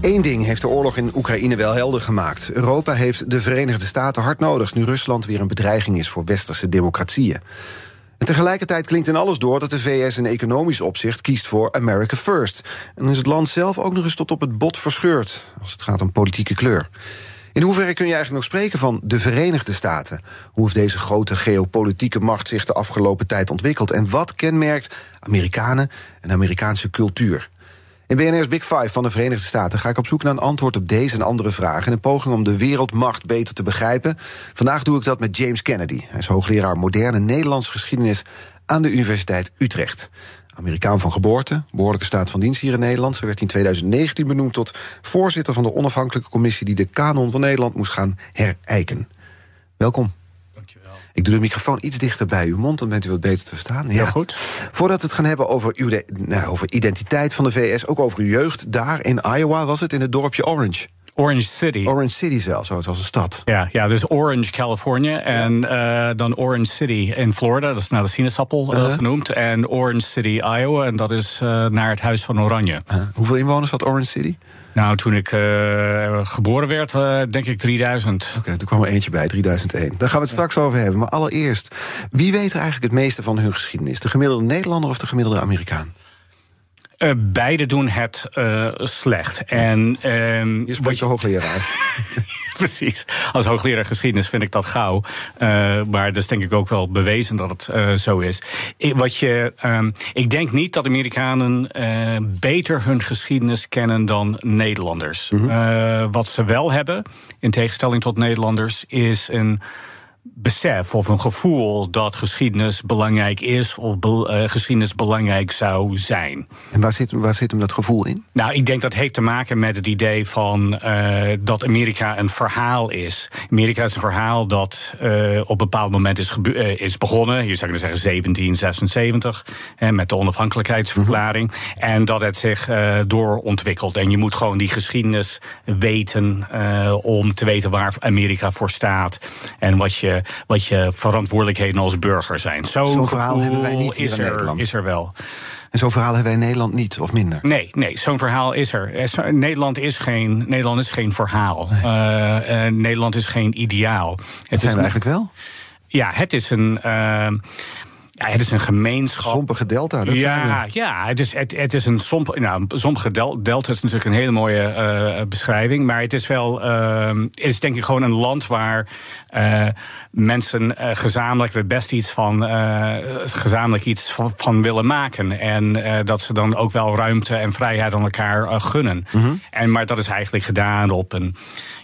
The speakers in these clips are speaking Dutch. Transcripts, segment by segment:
Eén ding heeft de oorlog in Oekraïne wel helder gemaakt. Europa heeft de Verenigde Staten hard nodig... nu Rusland weer een bedreiging is voor westerse democratieën. En tegelijkertijd klinkt in alles door dat de VS in economisch opzicht kiest voor America First. En is het land zelf ook nog eens tot op het bot verscheurd... als het gaat om politieke kleur. In hoeverre kun je eigenlijk nog spreken van de Verenigde Staten? Hoe heeft deze grote geopolitieke macht zich de afgelopen tijd ontwikkeld? En wat kenmerkt Amerikanen en Amerikaanse cultuur? In BNR's Big Five van de Verenigde Staten ga ik op zoek naar een antwoord op deze en andere vragen. In een poging om de wereldmacht beter te begrijpen. Vandaag doe ik dat met James Kennedy. Hij is hoogleraar moderne Nederlandse geschiedenis aan de Universiteit Utrecht. Amerikaan van geboorte, behoorlijke staat van dienst hier in Nederland. Zo werd in 2019 benoemd tot voorzitter van de onafhankelijke commissie die de kanon van Nederland moest gaan herijken. Welkom. Ik doe de microfoon iets dichter bij uw mond, dan bent u wat beter te verstaan. Ja, goed. Voordat we het gaan hebben over uw de- nou, over identiteit van de VS, ook over uw jeugd. Daar in Iowa was het, in het dorpje Orange. Orange City. Orange City zelfs, zo, het was een stad. ja, ja, dus Orange, California. En eh, dan Orange City in Florida. Dat is naar de sinaasappel eh, Uh-huh. genoemd. En Orange City, Iowa. En dat is eh, naar het Huis van Oranje. Huh? Hoeveel inwoners had Orange City? Nou, toen ik geboren werd, denk ik 3000. Oké, toen kwam er eentje bij, 3001. Daar gaan we het straks over hebben. Maar allereerst, wie weet er eigenlijk het meeste van hun geschiedenis? De gemiddelde Nederlander of de gemiddelde Amerikaan? Eh, beide doen het eh, slecht. En, ehm, Je spreekt hoogleraar. Precies. Als hoogleraar geschiedenis vind ik dat gauw. Eh, maar dat is denk ik ook wel bewezen dat het zo is. Ik, wat je, ehm, ik denk niet dat Amerikanen beter hun geschiedenis kennen dan Nederlanders. Eh, wat ze wel hebben, in tegenstelling tot Nederlanders, is een besef of een gevoel dat geschiedenis belangrijk is of be- eh, geschiedenis belangrijk zou zijn. En waar zit, waar zit hem dat gevoel in? Nou, ik denk dat heeft te maken met het idee van eh, dat Amerika een verhaal is. Amerika is een verhaal dat eh, op een bepaald moment is, is begonnen. Je zou kunnen zeggen 1776, hè, met de onafhankelijkheidsverklaring. En dat het zich doorontwikkelt. En je moet gewoon die geschiedenis weten om te weten waar Amerika voor staat. En wat je, wat je verantwoordelijkheden als burger zijn. Zo'n verhaal hebben wij niet hier is, in er, Nederland. is er wel. En zo'n verhaal hebben wij in Nederland niet, of minder. Nee, nee zo'n verhaal is er. Eh, Nederland is geen, Nederland is geen verhaal. Eh, eh, Nederland is geen ideaal. Het Dat is zijn we eigenlijk wel. Ja, het is een. Ja, het is een gemeenschap. Sompige delta, dat ja, ja, het is, het, het is een somp, nou, sompige del, delta is natuurlijk een hele mooie eh, beschrijving. Maar het is wel, eh, het is denk ik gewoon een land waar eh, mensen eh, gezamenlijk er best iets van, gezamenlijk iets van, van willen maken. En dat ze dan ook wel ruimte en vrijheid aan elkaar gunnen. En, maar dat is eigenlijk gedaan op een,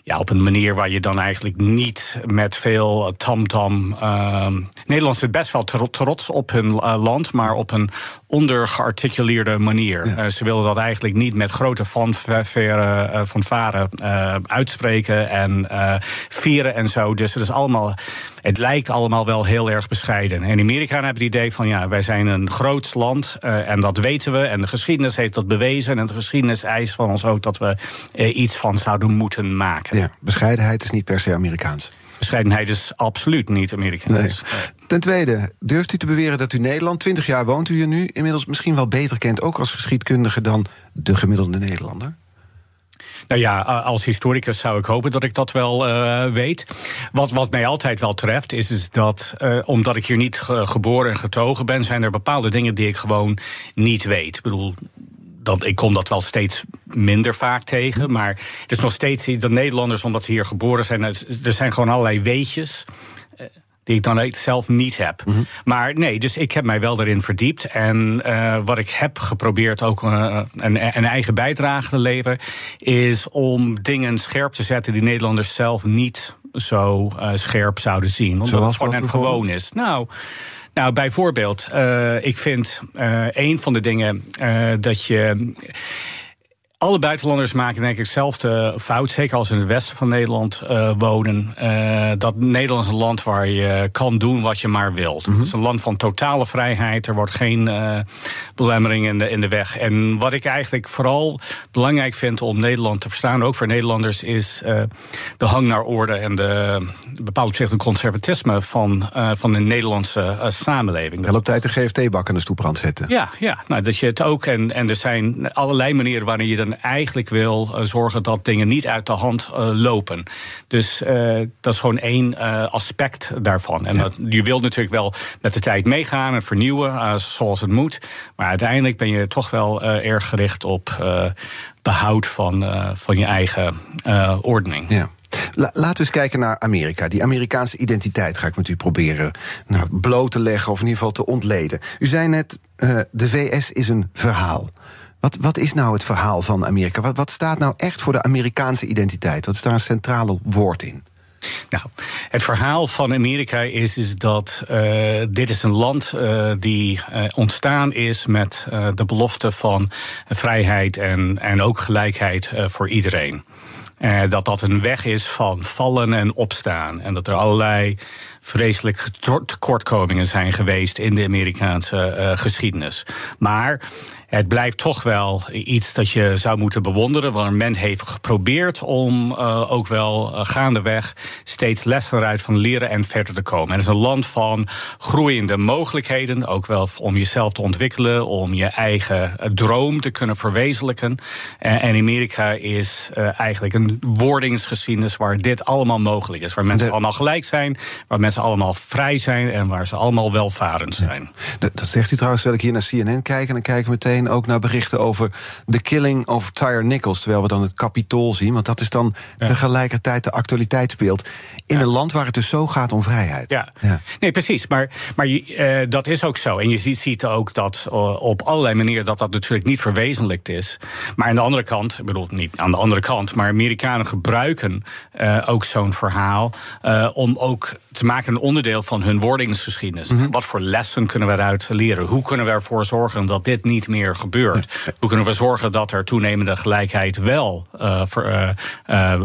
ja, op een manier waar je dan eigenlijk niet met veel tamtam. ehm Nederland zit best wel tro- trots op hun eh, land, maar op een ondergearticuleerde manier. Ja. Eh, ze willen dat eigenlijk niet met grote fanfare, eh, fanfare eh, uitspreken en eh, vieren en zo. Dus het is allemaal, het lijkt allemaal wel heel erg bescheiden. En Amerikanen hebben het idee van ja, wij zijn een groot land eh, en dat weten we. En de geschiedenis heeft dat bewezen. En de geschiedenis eist van ons ook dat we eh, iets van zouden moeten maken. Ja, bescheidenheid is niet per se Amerikaans. Bescheidenheid is absoluut niet Amerikaans. Ten tweede, durft u te beweren dat u Nederland, 20 jaar woont u hier nu, inmiddels misschien wel beter kent, ook als geschiedkundige, dan de gemiddelde Nederlander? Nou ja, als historicus zou ik hopen dat ik dat wel eh, weet. Wat, wat mij altijd wel treft, is, is dat eh, omdat ik hier niet ge- geboren en getogen ben, zijn er bepaalde dingen die ik gewoon niet weet. Ik bedoel. Ik kom dat wel steeds minder vaak tegen. Maar het is nog steeds dat Nederlanders, omdat ze hier geboren zijn, er zijn gewoon allerlei weetjes die ik dan echt zelf niet heb. Maar nee, dus ik heb mij wel erin verdiept. En eh, wat ik heb geprobeerd ook eh, een, een eigen bijdrage te leveren... is om dingen scherp te zetten die Nederlanders zelf niet zo eh, scherp zouden zien. Omdat Zoals het gewoon net gewoon is. Nou... Nou, bijvoorbeeld, ik vind een van de dingen dat je alle buitenlanders maken denk ik hetzelfde fout, zeker als ze in het westen van Nederland uh, wonen. Uh, dat Nederland is een land waar je kan doen wat je maar wilt. Het is een land van totale vrijheid. Er wordt geen uh, belemmering in de, in de weg. En wat ik eigenlijk vooral belangrijk vind om Nederland te verstaan, ook voor Nederlanders, is de hang naar orde en de bepaald opzicht een conservatisme van, van de Nederlandse samenleving. Wel op tijd de GFT-bak aan de stoeprand zetten. Ja, ja nou, dat je het ook. En, en er zijn allerlei manieren waarin je eigenlijk wil uh, zorgen dat dingen niet uit de hand uh, lopen. Dus uh, dat is gewoon één aspect daarvan. En ja. dat, je wilt natuurlijk wel met de tijd meegaan en vernieuwen zoals het moet. Maar uiteindelijk ben je toch wel erg gericht op behoud van, van je eigen ordening. Ja. Laten we eens kijken naar Amerika. Die Amerikaanse identiteit ga ik met u proberen nou, bloot te leggen of in ieder geval te ontleden. U zei net, uh, de VS is een verhaal. Wat, wat is nou het verhaal van Amerika? Wat, wat staat nou echt voor de Amerikaanse identiteit? Wat is daar een centrale woord in? Nou, het verhaal van Amerika is, is dat uh, dit is een land uh, die uh, ontstaan is met de belofte van vrijheid en, en ook gelijkheid voor iedereen. dat dat een weg is van vallen en opstaan. En dat er allerlei vreselijk tekortkomingen zijn geweest in de Amerikaanse geschiedenis. Maar het blijft toch wel iets dat je zou moeten bewonderen. Want men heeft geprobeerd om uh, ook wel uh, gaandeweg steeds lessen eruit van leren en verder te komen. Het is een land van groeiende mogelijkheden. Ook wel om jezelf te ontwikkelen, om je eigen uh, droom te kunnen verwezenlijken. en Amerika is eigenlijk een wordingsgeschiedenis waar dit allemaal mogelijk is. Waar mensen de... allemaal gelijk zijn, waar mensen allemaal vrij zijn en waar ze allemaal welvarend zijn. Ja. Dat, dat zegt u trouwens, terwijl ik hier naar CNN kijk en dan kijken we meteen ook naar berichten over de killing of Tyre Nichols. Terwijl we dan het kapitool zien. Want dat is dan tegelijkertijd de actualiteit speelt. In een land waar het dus zo gaat om vrijheid. Ja, ja. nee, precies. Maar, maar uh, dat is ook zo. En je ziet, ziet ook dat uh, op allerlei manieren dat dat natuurlijk niet verwezenlijkt is. Maar aan de andere kant, ik bedoel niet aan de andere kant, maar Amerikanen gebruiken uh, ook zo'n verhaal om ook te maken een onderdeel van hun wordingsgeschiedenis. Mm -hmm. Wat voor lessen kunnen we eruit leren? Hoe kunnen we ervoor zorgen dat dit niet meer gebeurt? Hoe kunnen we zorgen dat er toenemende gelijkheid wel uh, ver, uh,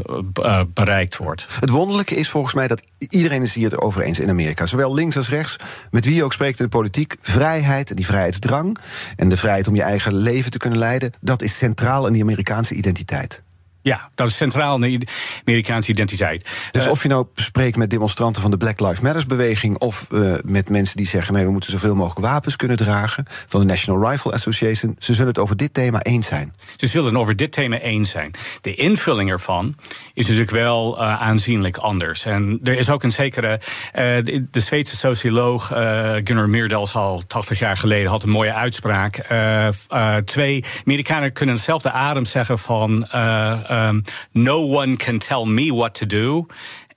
uh, bereikt wordt? Het wonderlijke is volgens mij dat iedereen is hier het over eens in Amerika. Zowel links als rechts, met wie je ook spreekt in de politiek. Vrijheid, die vrijheidsdrang en de vrijheid om je eigen leven te kunnen leiden... dat is centraal in die Amerikaanse identiteit. Ja, dat is centraal in de Amerikaanse identiteit. Dus uh, of je nou spreekt met demonstranten van de Black Lives Matter beweging, of uh, met mensen die zeggen: nee, we moeten zoveel mogelijk wapens kunnen dragen, van de National Rifle Association, ze zullen het over dit thema eens zijn. Ze zullen het over dit thema eens zijn. De invulling ervan is natuurlijk wel uh, aanzienlijk anders. En er is ook een zekere. de, de Zweedse socioloog Gunnar Myrdal al 80 jaar geleden had een mooie uitspraak. twee Amerikanen kunnen hetzelfde adem zeggen van. Um, no one can tell me what to do.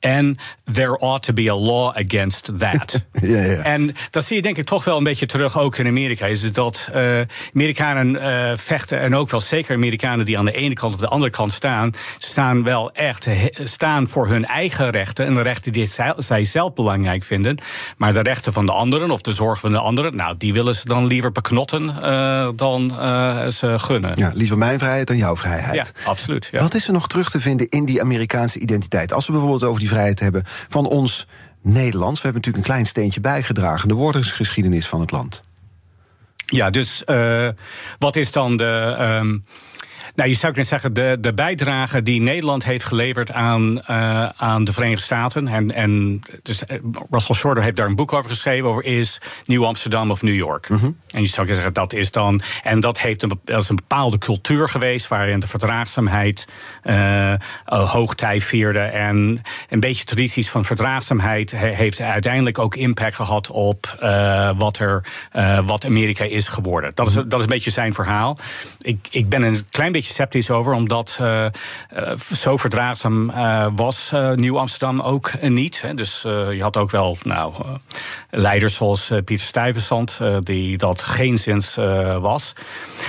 And there ought to be a law against that. ja, ja. En dat zie je denk ik toch wel een beetje terug ook in Amerika. Is dat uh, Amerikanen uh, vechten, en ook wel zeker Amerikanen die aan de ene kant of de andere kant staan, staan wel echt staan voor hun eigen rechten. En de rechten die zij zelf belangrijk vinden. Maar de rechten van de anderen of de zorg van de anderen, nou, die willen ze dan liever beknotten uh, dan ze gunnen. Ja, liever mijn vrijheid dan jouw vrijheid. Ja, absoluut. Ja. Wat is er nog terug te vinden in die Amerikaanse identiteit? Als we bijvoorbeeld over die vrijheid hebben van ons Nederlands. We hebben natuurlijk een klein steentje bijgedragen. De woordingsgeschiedenis van het land. Ja, dus uh, wat is dan de. Um nou, je zou kunnen zeggen, de, de bijdrage die Nederland heeft geleverd aan, uh, aan de Verenigde Staten. En, en dus Russell Shorter heeft daar een boek over geschreven, over is Nieuw Amsterdam of New York. Mm -hmm. En je zou kunnen zeggen, dat is dan. En dat, heeft een, dat is een bepaalde cultuur geweest waarin de verdraagzaamheid uh, hoogtij vierde. En een beetje tradities van verdraagzaamheid heeft uiteindelijk ook impact gehad op uh, wat, er, wat Amerika is geworden. Dat is, dat is een beetje zijn verhaal. Ik, ik ben een klein beetje sceptisch over, omdat uh, uh, zo verdraagzaam uh, was Nieuw Amsterdam ook niet. Hè. Dus je had ook wel nou, leiders zoals Pieter Stuyvesant, die dat geen zins was.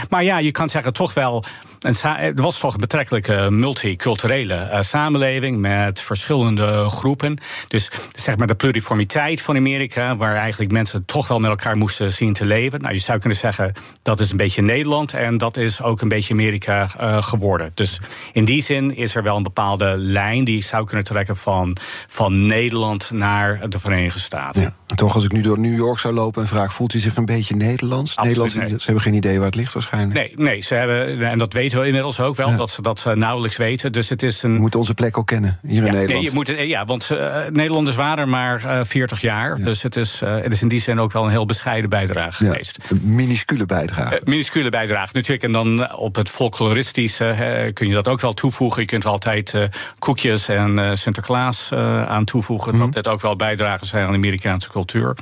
Maar ja, je kan zeggen toch wel het was toch een betrekkelijk multiculturele samenleving met verschillende groepen. Dus zeg maar de pluriformiteit van Amerika, waar eigenlijk mensen toch wel met elkaar moesten zien te leven. Nou, je zou kunnen zeggen dat is een beetje Nederland en dat is ook een beetje Amerika geworden. Dus in die zin is er wel een bepaalde lijn die zou kunnen trekken van, van Nederland naar de Verenigde Staten. Ja, toch, als ik nu door New York zou lopen en vraag, voelt u zich een beetje Nederlands? Nederlands Ze hebben geen idee waar het ligt waarschijnlijk. Nee, nee ze hebben, en dat weten we inmiddels ook wel, dat ze dat nauwelijks weten. Dus het is een. We moeten onze plek ook kennen hier in Nederland. Nee, je moet, ja, want uh, Nederlanders waren maar uh, 40 jaar. Dus het is, uh, het is in die zin ook wel een heel bescheiden bijdrage geweest. Een minuscule bijdrage. Minuscule bijdrage. Natuurlijk, en dan op het folkloristische kun je dat ook wel toevoegen. Je kunt er altijd koekjes en Sinterklaas aan toevoegen. Dat mhm. dit ook wel bijdragen zijn aan de Amerikaanse cultuur.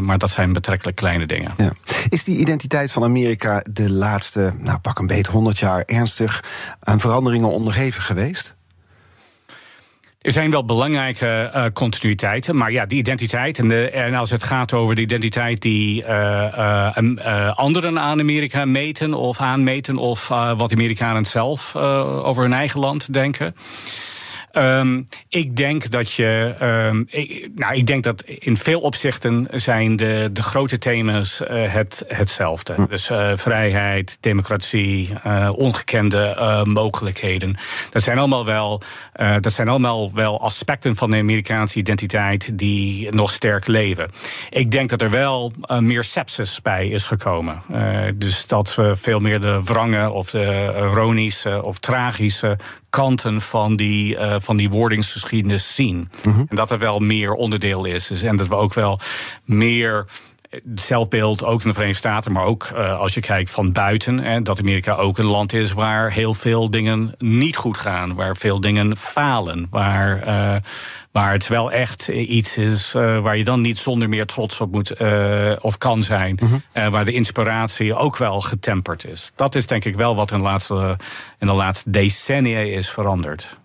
maar dat zijn betrekkelijk kleine dingen. Ja. Is die identiteit van Amerika de laatste, nou pak een beet, 100 jaar ernstig aan veranderingen onderhevig geweest? Er zijn wel belangrijke uh, continuïteiten, maar ja, die identiteit. En, de, en als het gaat over de identiteit die uh, uh, anderen aan Amerika meten of aanmeten, of wat Amerikanen zelf over hun eigen land denken. Um, ik denk dat je. Um, ik, nou, ik denk dat in veel opzichten zijn de, de grote thema's uh, het, hetzelfde. Hm. Dus uh, vrijheid, democratie, uh, ongekende mogelijkheden. Dat zijn allemaal wel. dat zijn allemaal wel aspecten van de Amerikaanse identiteit die nog sterk leven. Ik denk dat er wel meer sepsis bij is gekomen. dus dat we veel meer de wrangen of de ironische of tragische kanten van die, uh, van die wordingsgeschiedenis zien. Mhm. En dat er wel meer onderdeel is. Dus, en dat we ook wel meer zelfbeeld, ook in de Verenigde Staten, maar ook uh, als je kijkt van buiten, hè, dat Amerika ook een land is waar heel veel dingen niet goed gaan, waar veel dingen falen, waar, uh, waar het wel echt iets is uh, waar je dan niet zonder meer trots op moet of kan zijn, mm -hmm. waar de inspiratie ook wel getemperd is. Dat is denk ik wel wat in de laatste, in de laatste decennia is veranderd.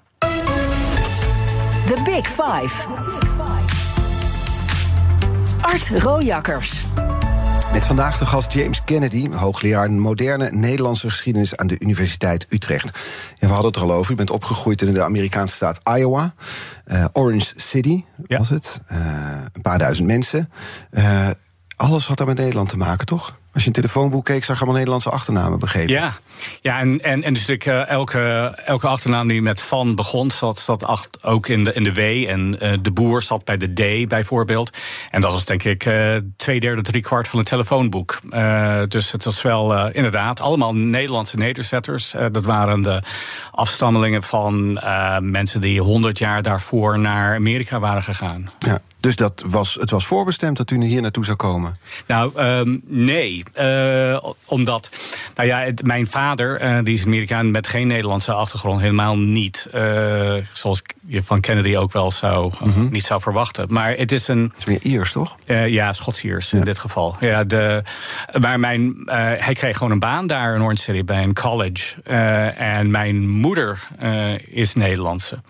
The Big Five. Art Rojakkers. Met vandaag de gast James Kennedy, hoogleraar moderne Nederlandse geschiedenis aan de Universiteit Utrecht. En we hadden het er al over. U bent opgegroeid in de Amerikaanse staat Iowa. Uh, Orange City was het. Uh, een paar duizend mensen. Uh, alles wat daar met Nederland te maken, toch? Als je een telefoonboek keek, zag je allemaal Nederlandse achternamen, begrepen. Ja, ja en, en, en dus ik, uh, elke, elke achternaam die met van begon, zat, zat acht, ook in de, in de W. En uh, de boer zat bij de D bijvoorbeeld. En dat was denk ik uh, twee derde, drie kwart van het telefoonboek. dus het was wel inderdaad allemaal Nederlandse nederzetters. dat waren de afstammelingen van mensen die honderd jaar daarvoor naar Amerika waren gegaan. Ja. Dus dat was, het was voorbestemd dat u hier naartoe zou komen? Nou, um, nee. Uh, omdat, nou ja, het, mijn vader, uh, die is Amerikaan met geen Nederlandse achtergrond, helemaal niet. Uh, zoals je van Kennedy ook wel zou, mm -hmm. niet zou verwachten. Maar het is een. Het is meer Iers, toch? ja, Schots-Iers ja. in dit geval. Ja, de, maar mijn, hij kreeg gewoon een baan daar in Orange City bij een college. en mijn moeder is Nederlandse.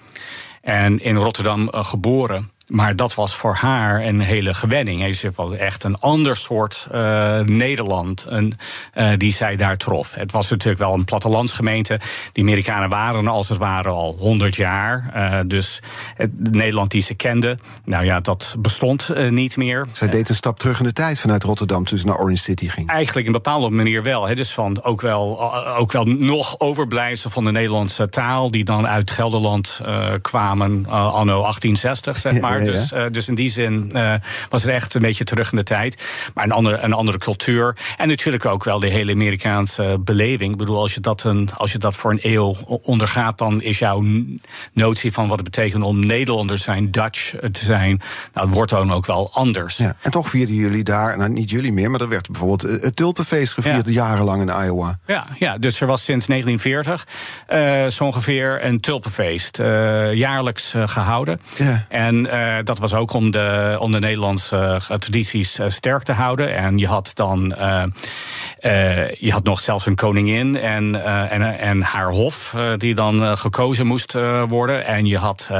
En in Rotterdam geboren. Maar dat was voor haar een hele gewenning. Hij was echt een ander soort uh, Nederland een, uh, die zij daar trof. Het was natuurlijk wel een plattelandsgemeente. Die Amerikanen waren als het ware al 100 jaar. Uh, dus het Nederland die ze kenden, nou ja, dat bestond niet meer. Zij deed een stap terug in de tijd vanuit Rotterdam toen ze naar Orange City ging. Eigenlijk in een bepaalde manier wel. He, dus van ook wel, ook wel nog overblijfsel van de Nederlandse taal, die dan uit Gelderland kwamen anno 1860, zeg maar. Dus, uh, dus in die zin uh, was het echt een beetje terug in de tijd. Maar een andere, een andere cultuur. En natuurlijk ook wel de hele Amerikaanse beleving. Ik bedoel, als je dat, een, als je dat voor een eeuw ondergaat, dan is jouw notie van wat het betekent om Nederlander zijn, Dutch eh, te zijn, nou, wordt dan ook wel anders. Ja, en toch vierden jullie daar, nou niet jullie meer, maar er werd bijvoorbeeld het Tulpenfeest gevierd jarenlang in Iowa. Ja, ja, dus er was sinds 1940 uh, zo ongeveer een Tulpenfeest uh, jaarlijks gehouden. Ja. En dat was ook om de, om de Nederlandse uh, tradities uh, sterk te houden. En je had dan je had nog zelfs een koningin en, en, en haar hof, die dan gekozen moest worden. En je had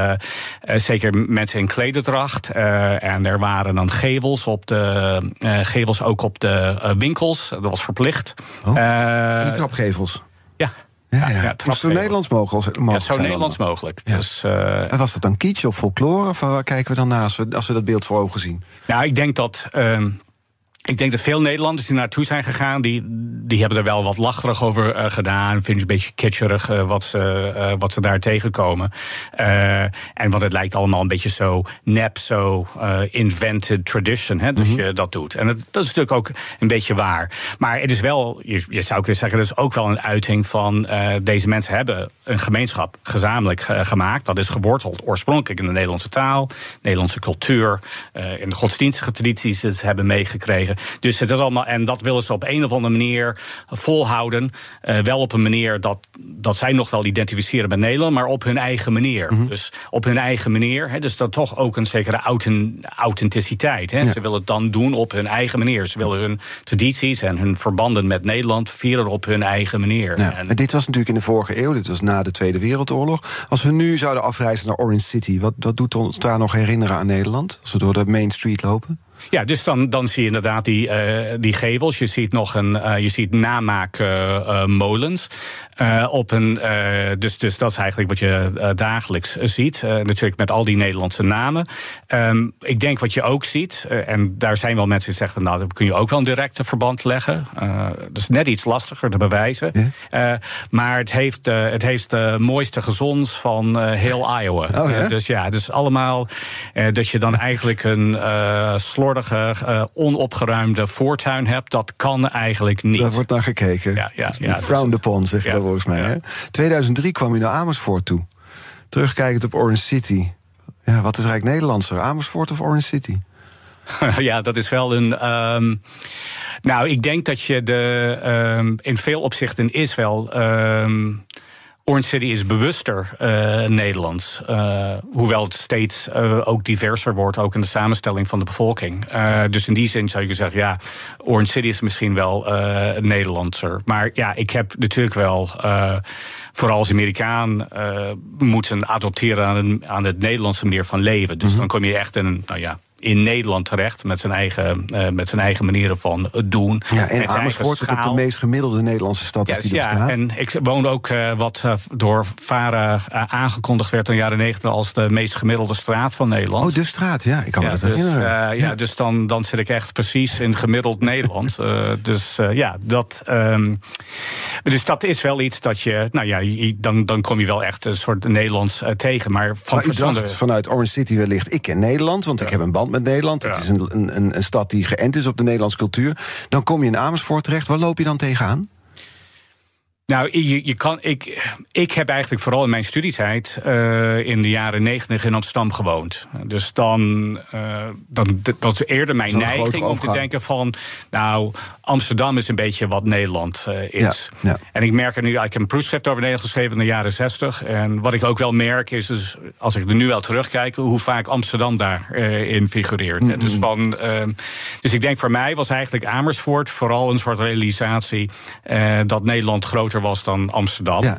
zeker mensen in klederdracht. en er waren dan gevels op de gevels ook op de winkels. Dat was verplicht. Oh, die trapgevels. Ja. Ja, ja. het is zo Nederlands mogelijk. Ja, zo Nederlands mogelijk. Dus, uh, was dat dan kitsch of folklore? Of waar kijken we dan naar als we, als we dat beeld voor ogen zien? Nou, ik denk dat. Uh, ik denk dat veel Nederlanders die naartoe zijn gegaan, die, die hebben er wel wat lacherig over uh, gedaan. Vinden ze een beetje kitscherig uh, wat, ze, uh, wat ze daar tegenkomen. en want het lijkt allemaal een beetje zo nep, zo invented tradition. Hè, dus mm -hmm. je dat doet. En dat, dat, is natuurlijk ook een beetje waar. Maar het is wel, je, je zou kunnen zeggen, dat is ook wel een uiting van deze mensen hebben een gemeenschap gezamenlijk gemaakt. Dat is geworteld oorspronkelijk in de Nederlandse taal, Nederlandse cultuur, in de godsdienstige tradities die ze hebben meegekregen. Dus het is allemaal, en dat willen ze op een of andere manier volhouden. Uh, wel op een manier dat, dat zij nog wel identificeren met Nederland, maar op hun eigen manier. Mm -hmm. Dus op hun eigen manier. Hè, dus dat toch ook een zekere authenticiteit. Hè. Ja. Ze willen het dan doen op hun eigen manier. Ze willen hun tradities en hun verbanden met Nederland vieren op hun eigen manier. Ja. En, en dit was natuurlijk in de vorige eeuw, dit was na de Tweede Wereldoorlog. Als we nu zouden afreizen naar Orange City, wat, wat doet ons daar nog herinneren aan Nederland? Als we door de Main Street lopen? Ja, dus dan, dan zie je inderdaad die, uh, die gevels. Je ziet nog een, uh, je ziet namaakmolens. Uh, op een, dus, dus dat is eigenlijk wat je dagelijks ziet. natuurlijk met al die Nederlandse namen. Um, ik denk wat je ook ziet, en daar zijn wel mensen die zeggen nou, dat kun je ook wel een directe verband leggen. dat is net iets lastiger te bewijzen. Ja? maar het heeft, het heeft de mooiste gezons van heel Iowa. Oh, ja? dus ja, dus allemaal dat je dan eigenlijk een slor slordige, uh, onopgeruimde voortuin hebt, dat kan eigenlijk niet. Daar wordt naar gekeken. Ja, ja, ja, Frowned upon, zeg je ja, volgens mij. Hè? 2003 kwam je naar Amersfoort toe. Terugkijkend op Orange City. Ja, wat is eigenlijk Nederlandser, Amersfoort of Orange City? ja, dat is wel een. Um, nou, ik denk dat je de. Um, in veel opzichten is wel. Um, Orange City is bewuster uh, Nederlands. Uh, hoewel het steeds uh, ook diverser wordt, ook in de samenstelling van de bevolking. dus in die zin zou je zeggen, ja, Orange City is misschien wel Nederlandser. Maar ja, ik heb natuurlijk wel, vooral als Amerikaan, moeten adopteren aan, een, aan het Nederlandse manier van leven. Dus mm -hmm. dan kom je echt in een, nou ja, in Nederland terecht met zijn eigen, uh, met zijn eigen manieren van doen. Ja, en Amersfoort is ook de meest gemiddelde Nederlandse stad die ja. En ik woon ook uh, wat uh, door Vara aangekondigd werd in de jaren negentig als de meest gemiddelde straat van Nederland. Oh, de straat, ja, ik kan ja, me dat dus, herinneren. ja, dus dan, dan zit ik echt precies in gemiddeld Nederland. dus ja, dat, um, dus dat is wel iets dat je, nou ja, dan, dan kom je wel echt een soort Nederlands tegen. Maar, van maar u dacht vanuit Orange City wellicht, ik ken Nederland, want ik heb een band met Nederland. Het is een, een, een stad die geënt is op de Nederlandse cultuur. Dan kom je in Amersfoort terecht. Waar loop je dan tegenaan? Nou, je, je kan, ik, ik heb eigenlijk vooral in mijn studietijd uh, in de jaren negentig in Amsterdam gewoond. Dus dan, uh, dan dat is eerder mijn neiging om te denken van, nou, Amsterdam is een beetje wat Nederland uh, is. Ja, ja. En ik merk er nu, ik heb een proefschrift over Nederland geschreven in de jaren zestig. En wat ik ook wel merk is, dus, als ik er nu wel terugkijk, hoe vaak Amsterdam daarin figureert. Mm -hmm. dus, van, dus ik denk voor mij was eigenlijk Amersfoort vooral een soort realisatie dat Nederland groter was dan Amsterdam. Ja.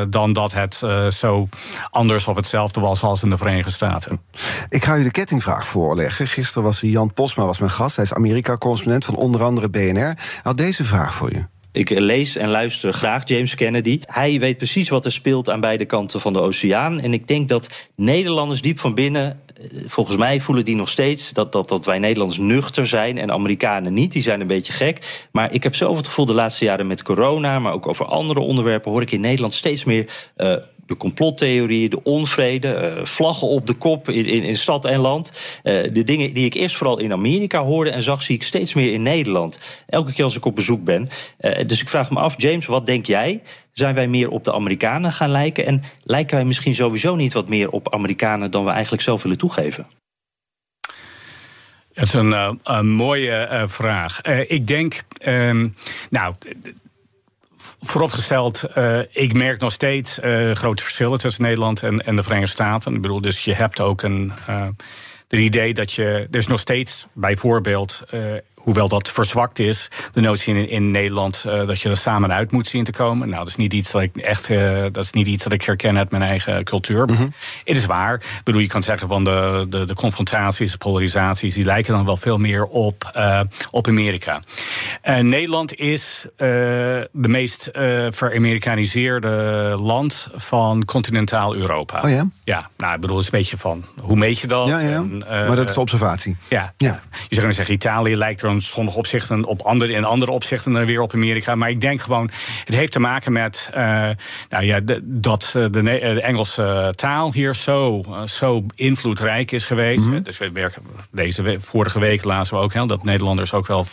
Uh, dan dat het uh, zo anders of hetzelfde was als in de Verenigde Staten. Ik ga u de kettingvraag voorleggen. Gisteren was Jan Posma was mijn gast. Hij is Amerika-correspondent van onder andere BNR. Hij had deze vraag voor u. Ik lees en luister graag James Kennedy. Hij weet precies wat er speelt aan beide kanten van de oceaan. En ik denk dat Nederlanders diep van binnen volgens mij voelen die nog steeds dat, dat, dat wij Nederlanders nuchter zijn en Amerikanen niet. Die zijn een beetje gek. Maar ik heb zelf het gevoel de laatste jaren met corona, maar ook over andere onderwerpen, hoor ik in Nederland steeds meer. Uh, de complottheorieën, de onvrede, uh, vlaggen op de kop in, in, in stad en land. Uh, de dingen die ik eerst vooral in Amerika hoorde en zag, zie ik steeds meer in Nederland. Elke keer als ik op bezoek ben. Uh, dus ik vraag me af, James, wat denk jij? Zijn wij meer op de Amerikanen gaan lijken? En lijken wij misschien sowieso niet wat meer op Amerikanen dan we eigenlijk zelf willen toegeven? Dat is een, een mooie vraag. Ik denk, ehm, nou, vooropgesteld, ik merk nog steeds grote verschillen tussen Nederland en, en, de Verenigde Staten. Ik bedoel, dus je hebt ook een. het idee dat je. Er is nog steeds bijvoorbeeld hoewel dat verzwakt is, de notie in, in Nederland uh, dat je er samen uit moet zien te komen. Nou, dat is niet iets dat ik echt, uh, dat is niet iets dat ik herken uit mijn eigen cultuur. Mm -hmm. Het is waar. Ik bedoel, je kan zeggen van de, de, de confrontaties, de polarisaties, die lijken dan wel veel meer op, uh, op Amerika. Nederland is de meest veramerikaniseerde land van continentaal Europa. Oh ja? Ja, nou, ik bedoel, het is een beetje van hoe meet je dat? Ja, ja. En, maar dat is observatie. Ja, ja. je zou kunnen zeggen, Italië lijkt er in sommige opzichten op andere, in andere opzichten dan weer op Amerika. Maar ik denk gewoon, het heeft te maken met uh, nou ja, de, dat de, de, Engelse taal hier zo, zo invloedrijk is geweest. Mm -hmm. Dus we werken, deze vorige week lazen we ook hè, dat Nederlanders ook wel.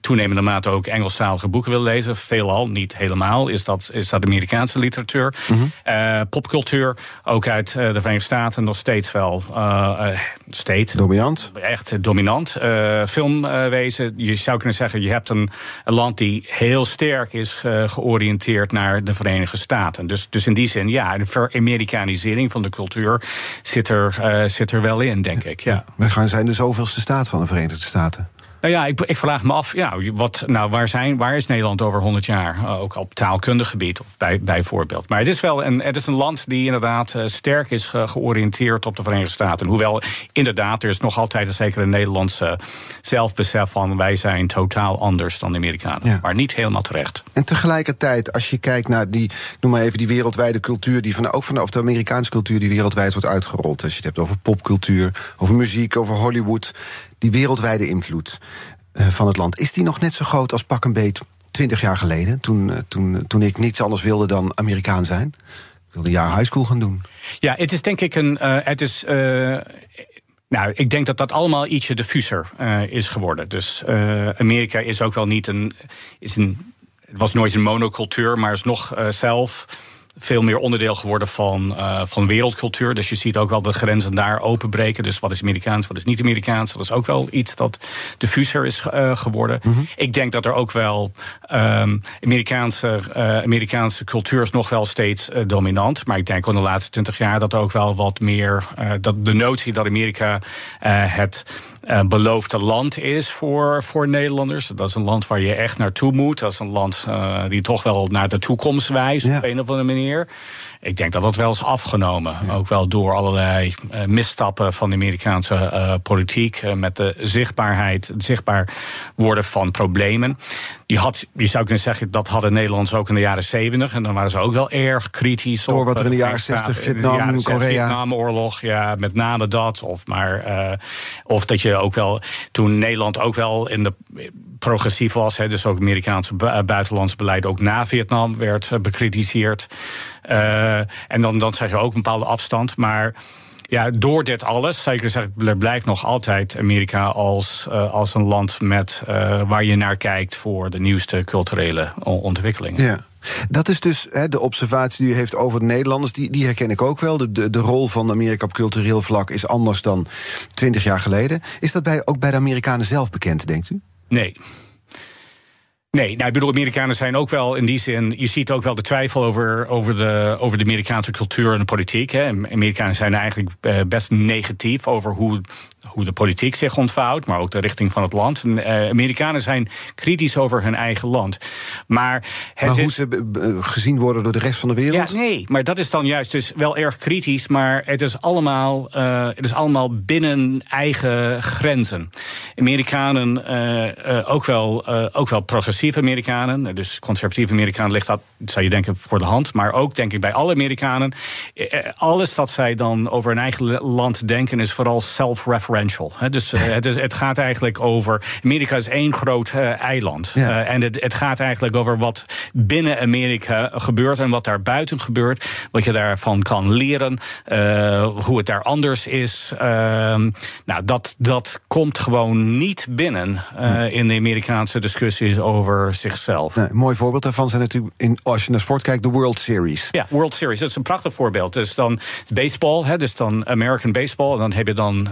Toenemende mate ook Engelstalige boeken wil lezen. Veelal, niet helemaal, is dat, is dat Amerikaanse literatuur. Mm -hmm. uh, popcultuur, ook uit uh, de Verenigde Staten, nog steeds wel uh, steeds. Dominant? Echt dominant. filmwezen, je zou kunnen zeggen, je hebt een, een land die heel sterk is georiënteerd naar de Verenigde Staten. Dus, dus in die zin, ja, de veramerikanisering van de cultuur zit er, zit er wel in, denk ik. Ja. ja. We gaan zijn de zoveelste staat van de Verenigde Staten. Nou ja, ik, ik, vraag me af, ja, wat, nou, waar, zijn, waar is Nederland over 100 jaar? Uh, ook op taalkundig gebied, of bij, bijvoorbeeld. Maar het is wel een, het is een land die inderdaad uh, sterk is ge, georiënteerd op de Verenigde Staten. Hoewel, inderdaad, er is nog altijd een zekere Nederlandse zelfbesef van wij zijn totaal anders dan de Amerikanen. Ja. Maar niet helemaal terecht. En tegelijkertijd, als je kijkt naar die, noem maar even die wereldwijde cultuur, die van, ook van de, de Amerikaanse cultuur die wereldwijd wordt uitgerold. Als je het hebt over popcultuur, over muziek, over Hollywood die wereldwijde invloed uh, van het land, is die nog net zo groot als pak een beet 20 jaar geleden? Toen, uh, toen, toen ik niets anders wilde dan Amerikaan zijn. Ik wilde jaar high school gaan doen. Ja, het is denk ik een. Het is. Nou, ik denk dat dat allemaal ietsje diffuser is geworden. Dus Amerika is ook wel niet een. Is een het was nooit een monocultuur, maar is nog zelf veel meer onderdeel geworden van, uh, van wereldcultuur. Dus je ziet ook wel de grenzen daar openbreken. Dus wat is Amerikaans, wat is niet Amerikaans? Dat is ook wel iets dat diffuser is uh, geworden. Mm -hmm. Ik denk dat er ook wel um, Amerikaanse, uh, Amerikaanse cultuur is nog wel steeds dominant. Maar ik denk in de laatste twintig jaar dat er ook wel wat meer... dat de notie dat Amerika het uh, beloofde land is voor, voor Nederlanders. Dat is een land waar je echt naartoe moet. Dat is een land uh, die toch wel naar de toekomst wijst ja. op een of andere manier. Ik denk dat dat wel is afgenomen. Ja. Ook wel door allerlei uh, misstappen van de Amerikaanse uh, politiek. Uh, met de zichtbaarheid, het zichtbaar worden van problemen. Die had, je zou kunnen zeggen, dat hadden Nederlanders ook in de jaren 70. En dan waren ze ook wel erg kritisch. Door wat er in de jaren 60, Vietnam, Korea. Vietnamoorlog, ja, met name dat. Of, maar, of dat je ook wel, toen Nederland ook wel in de progressief was. Hè, dus ook Amerikaanse buitenlands beleid ook na Vietnam werd bekritiseerd. Uh, en dan, dan zeg je ook een bepaalde afstand. Maar ja, door dit alles, zeker er blijft nog altijd Amerika als, uh, als een land met, uh, waar je naar kijkt voor de nieuwste culturele ontwikkelingen. Ja. Dat is dus de observatie die u heeft over de Nederlanders. Die, die herken ik ook wel. De, de, de rol van Amerika op cultureel vlak is anders dan twintig jaar geleden. Is dat bij, ook bij de Amerikanen zelf bekend, denkt u? Nee. Nee, nou, ik bedoel, Amerikanen zijn ook wel in die zin. Je ziet ook wel de twijfel over, over, de, over de Amerikaanse cultuur en de politiek. Hè. Amerikanen zijn eigenlijk best negatief over hoe hoe de politiek zich ontvouwt, maar ook de richting van het land. En, uh, Amerikanen zijn kritisch over hun eigen land. Maar, het maar hoe is, ze gezien worden door de rest van de wereld? Ja, nee, maar dat is dan juist dus wel erg kritisch, maar het is allemaal, uh, het is allemaal binnen eigen grenzen. Amerikanen, uh, ook, wel, ook wel progressieve Amerikanen, dus conservatieve Amerikanen ligt dat, zou je denken, voor de hand. Maar ook denk ik bij alle Amerikanen, alles wat zij dan over hun eigen land denken is vooral self-referential. Dus uh, het, is, het, gaat eigenlijk over. Amerika is één groot uh, eiland. Ja. Uh, en het, het, gaat eigenlijk over wat binnen Amerika gebeurt en wat daar buiten gebeurt. Wat je daarvan kan leren. hoe het daar anders is. Ehm, nou, dat, dat komt gewoon niet binnen in de Amerikaanse discussies over zichzelf. Een mooi voorbeeld daarvan zijn natuurlijk, in, als je naar sport kijkt, de World Series. Ja, World Series. Dat is een prachtig voorbeeld. Dus dan baseball, hè, dus dan American baseball. En dan heb je dan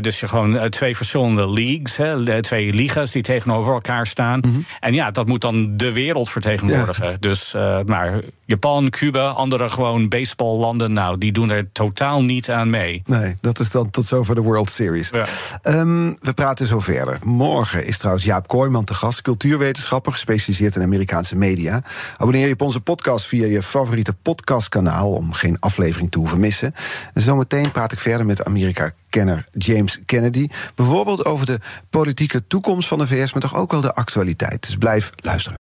dus je gewoon twee verschillende leagues, hè, twee ligas die tegenover elkaar staan. Mm -hmm. En ja, dat moet dan de wereld vertegenwoordigen. Ja. Dus, maar Japan, Cuba, andere gewoon baseballlanden, nou, die doen er totaal niet aan mee. Nee, dat is dan tot zover de World Series. Ja. Ehm, we praten zo verder. Morgen is trouwens Jaap Kooijman te gast, cultuurwetenschapper, gespecialiseerd in Amerikaanse media. Abonneer je op onze podcast via je favoriete podcastkanaal om geen aflevering te hoeven missen. En zometeen praat ik verder met Amerika-kenner James Kennedy. Bijvoorbeeld over de politieke toekomst van de VS, maar toch ook wel de actualiteit. Dus blijf luisteren.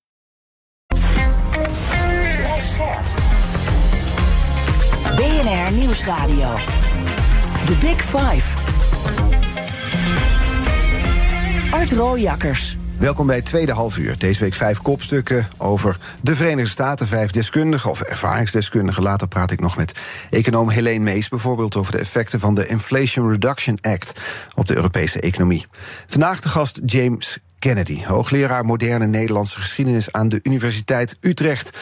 BNR Nieuwsradio. The Big Five. Art Rooijakkers. Welkom bij het tweede half uur. Deze week vijf kopstukken over de Verenigde Staten. Vijf deskundigen of ervaringsdeskundigen. Later praat ik nog met econoom Helene Mees... bijvoorbeeld over de effecten van de Inflation Reduction Act... op de Europese economie. Vandaag de gast James Kennedy, hoogleraar moderne Nederlandse geschiedenis... aan de Universiteit Utrecht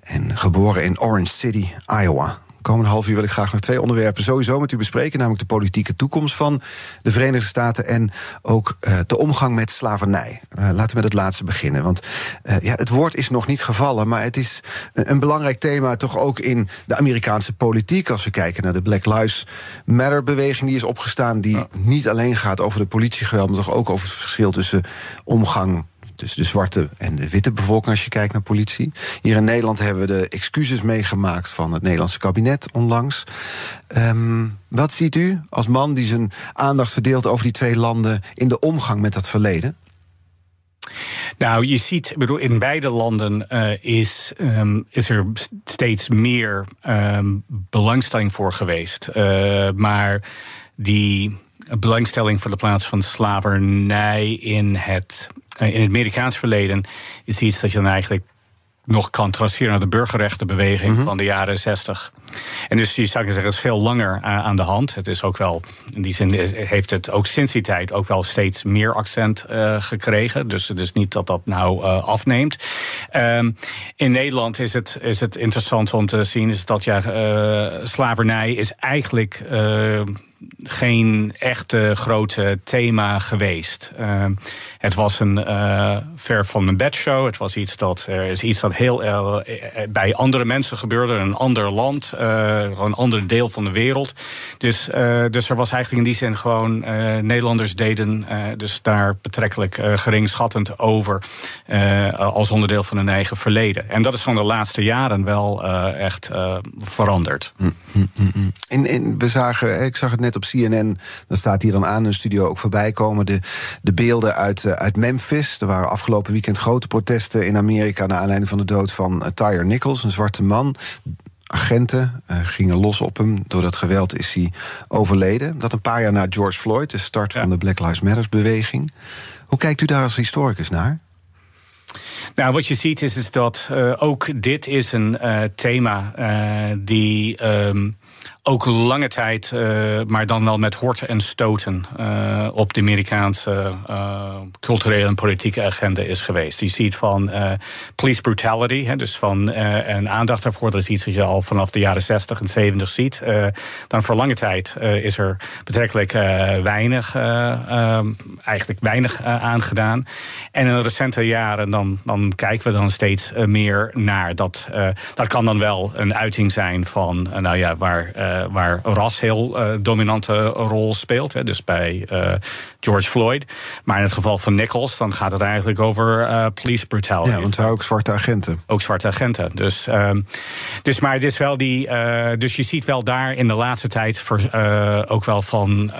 en geboren in Orange City, Iowa komende half uur wil ik graag nog twee onderwerpen sowieso met u bespreken. Namelijk de politieke toekomst van de Verenigde Staten. En ook uh, de omgang met slavernij. Uh, laten we met het laatste beginnen. Want uh, ja, het woord is nog niet gevallen. Maar het is een, een, belangrijk thema toch ook in de Amerikaanse politiek. Als we kijken naar de Black Lives Matter beweging die is opgestaan. Die ja. niet alleen gaat over de politiegeweld. Maar toch ook over het verschil tussen omgang dus de zwarte en de witte bevolking als je kijkt naar politie. Hier in Nederland hebben we de excuses meegemaakt van het Nederlandse kabinet onlangs. Um, wat ziet u als man die zijn aandacht verdeelt over die twee landen in de omgang met dat verleden? Nou, je ziet, bedoel, in beide landen uh, is, um, is er steeds meer um, belangstelling voor geweest. Uh, maar die belangstelling voor de plaats van slavernij in het in het Amerikaans verleden is iets dat je dan eigenlijk nog kan traceren naar de burgerrechtenbeweging mm van de jaren 60. En dus je zou zeggen, het is veel langer aan de hand. Het is ook wel, in die zin heeft het ook sinds die tijd ook wel steeds meer accent uh, gekregen. Dus het is niet dat dat nou uh, afneemt. Um, in Nederland is het, is het interessant om te zien, is dat ja, uh, slavernij is eigenlijk geen echte grote thema geweest. Uh, het was een uh, ver van mijn bedshow. Het was iets dat er is iets dat heel uh, bij andere mensen gebeurde, een ander land, een ander deel van de wereld. Dus, dus er was eigenlijk in die zin gewoon Nederlanders deden dus daar betrekkelijk geringschattend over als onderdeel van hun eigen verleden. En dat is van de laatste jaren wel echt veranderd. Mm, mm, mm, in, in, we zagen, ik zag het net op CNN, dan staat hier dan aan in de studio ook voorbij komen. De, de beelden uit, uh, uit Memphis. Er waren afgelopen weekend grote protesten in Amerika. naar aanleiding van de dood van uh, Tyre Nichols, een zwarte man. Agenten uh, gingen los op hem. Door dat geweld is hij overleden. Dat een paar jaar na George Floyd, de start ja. van de Black Lives Matter beweging. Hoe kijkt u daar als historicus naar? Nou, wat je ziet is, is dat uh, ook dit is een uh, thema die um, ook lange tijd, uh, maar dan wel met horten en stoten, uh, op de Amerikaanse uh, culturele en politieke agenda is geweest. Je ziet van police brutality, dus van een aandacht daarvoor. Dat is iets wat je al vanaf de jaren 60 en 70 ziet. dan voor lange tijd is er betrekkelijk weinig, eigenlijk weinig aangedaan. En in de recente jaren dan, dan kijken we dan steeds meer naar. Dat, dat kan dan wel een uiting zijn van, nou ja, waar waar ras heel uh, dominante rol speelt. Hè, dus bij uh, George Floyd. Maar in het geval van Nichols, dan gaat het eigenlijk over uh, police brutality. Ja, want hij ook zwarte agenten. Ook zwarte agenten. Dus, dus maar het is wel die. dus je ziet wel daar in de laatste tijd voor, ook wel van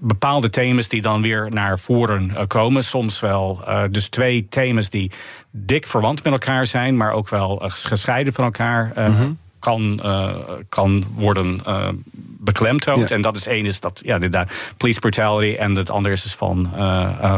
bepaalde thema's die dan weer naar voren komen. Soms wel dus twee thema's die dik verwant met elkaar zijn, maar ook wel gescheiden van elkaar. Mhm. Kan, kan worden beklemtoond. En dat is één is dat ja, de, police brutality en het andere is dus van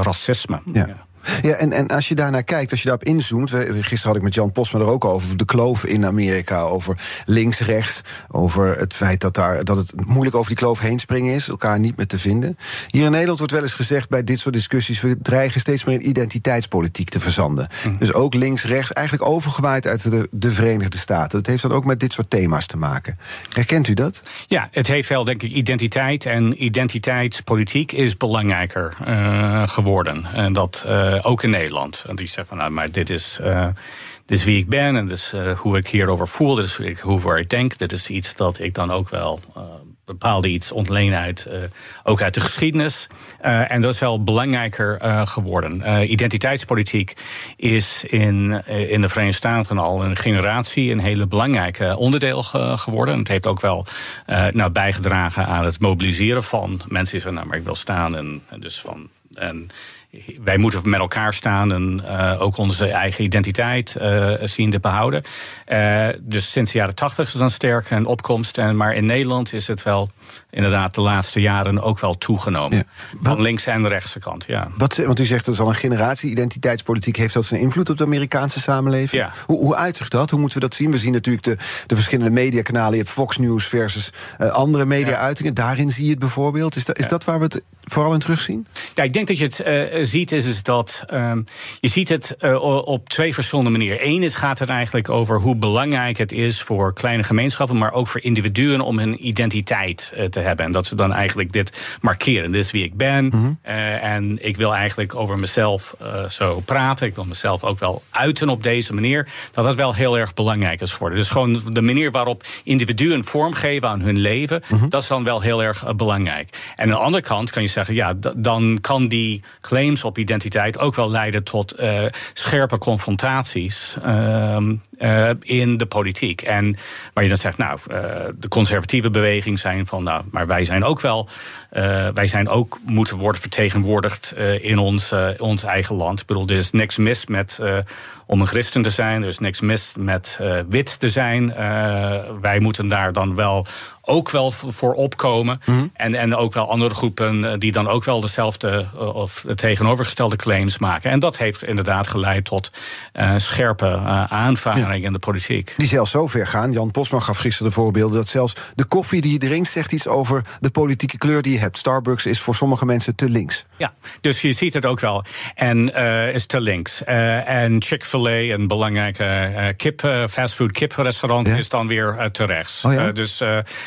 racisme. Ja. Ja, en, en als je daarnaar kijkt, als je daarop inzoomt. gisteren had ik met Jan Posma er ook over. De kloof in Amerika. Over links-rechts. Over het feit dat, daar, dat het moeilijk over die kloof heen springen is. Elkaar niet meer te vinden. Hier in Nederland wordt wel eens gezegd bij dit soort discussies. We dreigen steeds meer in identiteitspolitiek te verzanden. Mhm. Dus ook links-rechts. Eigenlijk overgewaaid uit de, de Verenigde Staten. Dat heeft dan ook met dit soort thema's te maken. Herkent u dat? Ja, het heeft wel, denk ik, identiteit. En identiteitspolitiek is belangrijker uh, geworden. En dat. Uh, eh, ook in Nederland. En die zegt van, nou, maar dit is, uh, dit is wie ik ben en dit is uh, hoe ik hierover voel, dit is hoe, hoe ik denk. Dit is iets dat ik dan ook wel bepaalde iets ontleen uit, ook uit de geschiedenis. en dat is wel belangrijker geworden. identiteitspolitiek is in, in de Verenigde Staten al een generatie een hele belangrijke onderdeel geworden. Het heeft ook wel nou, bijgedragen aan het mobiliseren van mensen die zeggen, nou, maar ik wil staan en, en dus van. En wij moeten met elkaar staan en uh, ook onze eigen identiteit uh, zien te behouden. Uh, dus sinds de jaren tachtig is dan sterk een opkomst. En, maar in Nederland is het wel inderdaad de laatste jaren ook wel toegenomen. Ja. Van links en de rechtse kant, ja. Wat, want u zegt dat is al een generatie. Identiteitspolitiek heeft dat zijn invloed op de Amerikaanse samenleving? Ja. Hoe, hoe uitzicht dat? Hoe moeten we dat zien? We zien natuurlijk de, de verschillende mediakanalen. Je hebt Fox News versus andere media-uitingen. Daarin zie je het bijvoorbeeld. Is, dat, is dat waar we het vooral in terugzien? Ja, ik denk dat je het uh, ziet, is, is dat um, je ziet het uh, op twee verschillende manieren. Eén is gaat het eigenlijk over hoe belangrijk het is voor kleine gemeenschappen, maar ook voor individuen om hun identiteit uh, te hebben. En dat ze dan eigenlijk dit markeren. Dit is wie ik ben. Mm -hmm. en ik wil eigenlijk over mezelf zo praten. Ik wil mezelf ook wel uiten op deze manier. Dat dat wel heel erg belangrijk is geworden. Dus gewoon de manier waarop individuen vormgeven aan hun leven, mm -hmm. dat is dan wel heel erg belangrijk. En aan de andere kant kan je zeggen, ja, dan kan die claims op identiteit ook wel leiden tot uh, scherpe confrontaties uh, uh, in de politiek. En waar je dan zegt, nou, uh, de conservatieve beweging zijn van, nou, maar wij zijn ook wel, wij zijn ook moeten worden vertegenwoordigd in ons, ons eigen land. Ik bedoel, er is niks mis met om een christen te zijn. Er is niks mis met wit te zijn. Wij moeten daar dan wel ook wel voor opkomen. Mm -hmm. en, en ook wel andere groepen eh, die dan ook wel dezelfde of de tegenovergestelde claims maken. En dat heeft inderdaad geleid tot uh, scherpe uh, aanvaringen ja. in de politiek. Die zelfs zo ver gaan. Jan Posman gaf gisteren de voorbeelden dat zelfs de koffie die je drinkt zegt iets over de politieke kleur die je hebt. Starbucks is voor sommige mensen te links. Ja, dus je ziet het ook wel. En is te links. en Chick-fil Chick-fil-A, een belangrijke uh, kip, fastfood kiprestaurant, ja? is dan weer te rechts. Oh ja? dus,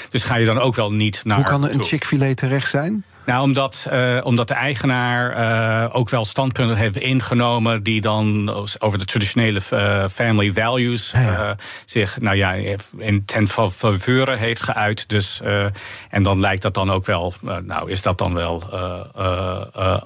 dus ga je dan ook wel niet naar. Hoe kan een Chick-fil-A terecht zijn? Nou, omdat, uh, omdat de eigenaar uh, ook wel standpunten heeft ingenomen die dan over de traditionele uh, family values ja, zich, nou ja, in ten faveur heeft geuit. Dus, en dan lijkt dat dan ook wel, nou is dat dan wel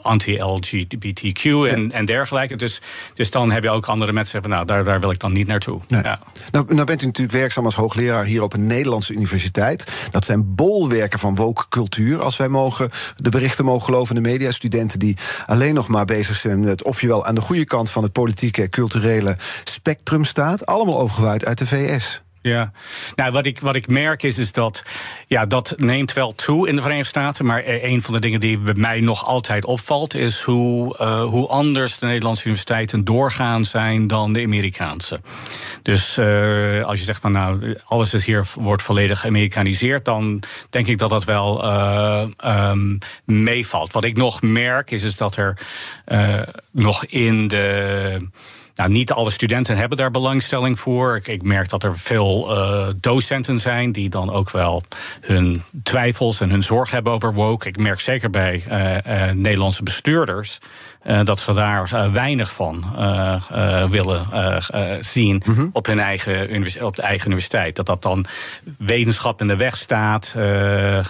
anti-LGBTQ en, ja. en dergelijke. Dus, dus dan heb je ook andere mensen zeggen, nou daar, daar wil ik dan niet naartoe. Nee. Ja. Nou, nou bent u natuurlijk werkzaam als hoogleraar hier op een Nederlandse universiteit. Dat zijn bolwerken van woke cultuur, als wij mogen de berichten mogen geloven de media. Studenten die alleen nog maar bezig zijn met of je wel aan de goede kant van het politieke, culturele spectrum staat. Allemaal overgewaaid uit de VS. Ja, nou wat ik, wat ik merk is, is dat ja, dat neemt wel toe in de Verenigde Staten. Maar een van de dingen die bij mij nog altijd opvalt, is hoe, uh, hoe anders de Nederlandse universiteiten doorgaan zijn dan de Amerikaanse. Dus uh, als je zegt van nou, alles is hier wordt volledig geamerikaniseerd, dan denk ik dat dat wel um, meevalt. Wat ik nog merk is, is dat er nog in de nou, niet alle studenten hebben daar belangstelling voor. Ik, ik merk dat er veel uh, docenten zijn die dan ook wel hun twijfels en hun zorg hebben over woke. Ik merk zeker bij uh, uh, Nederlandse bestuurders dat ze daar weinig van willen zien mm -hmm. op hun eigen, op de eigen universiteit. Dat dat dan wetenschap in de weg staat.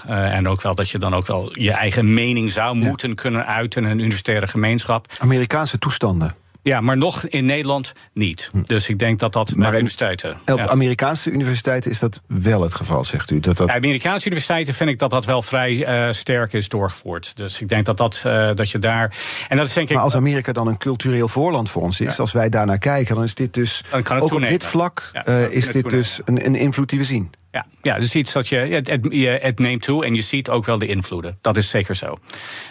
en ook wel dat je dan ook wel je eigen mening zou moeten ja. kunnen uiten in een universitaire gemeenschap. Amerikaanse toestanden. Ja, maar nog in Nederland niet. Dus ik denk dat dat Maar universiteiten. Op ja. Amerikaanse universiteiten is dat wel het geval, zegt u. Dat dat... Bij Amerikaanse universiteiten vind ik dat dat wel vrij eh, sterk is doorgevoerd. Dus ik denk dat, dat, eh, dat je daar. En dat is denk ik. Maar als Amerika dan een cultureel voorland voor ons is, als wij daarnaar kijken, dan is dit dus ook op dit vlak Ja, eh, is dit dus een, een invloed die we zien. Ja, ja, dus iets dat je het, het, neemt toe en je ziet ook wel de invloeden. Dat is zeker zo.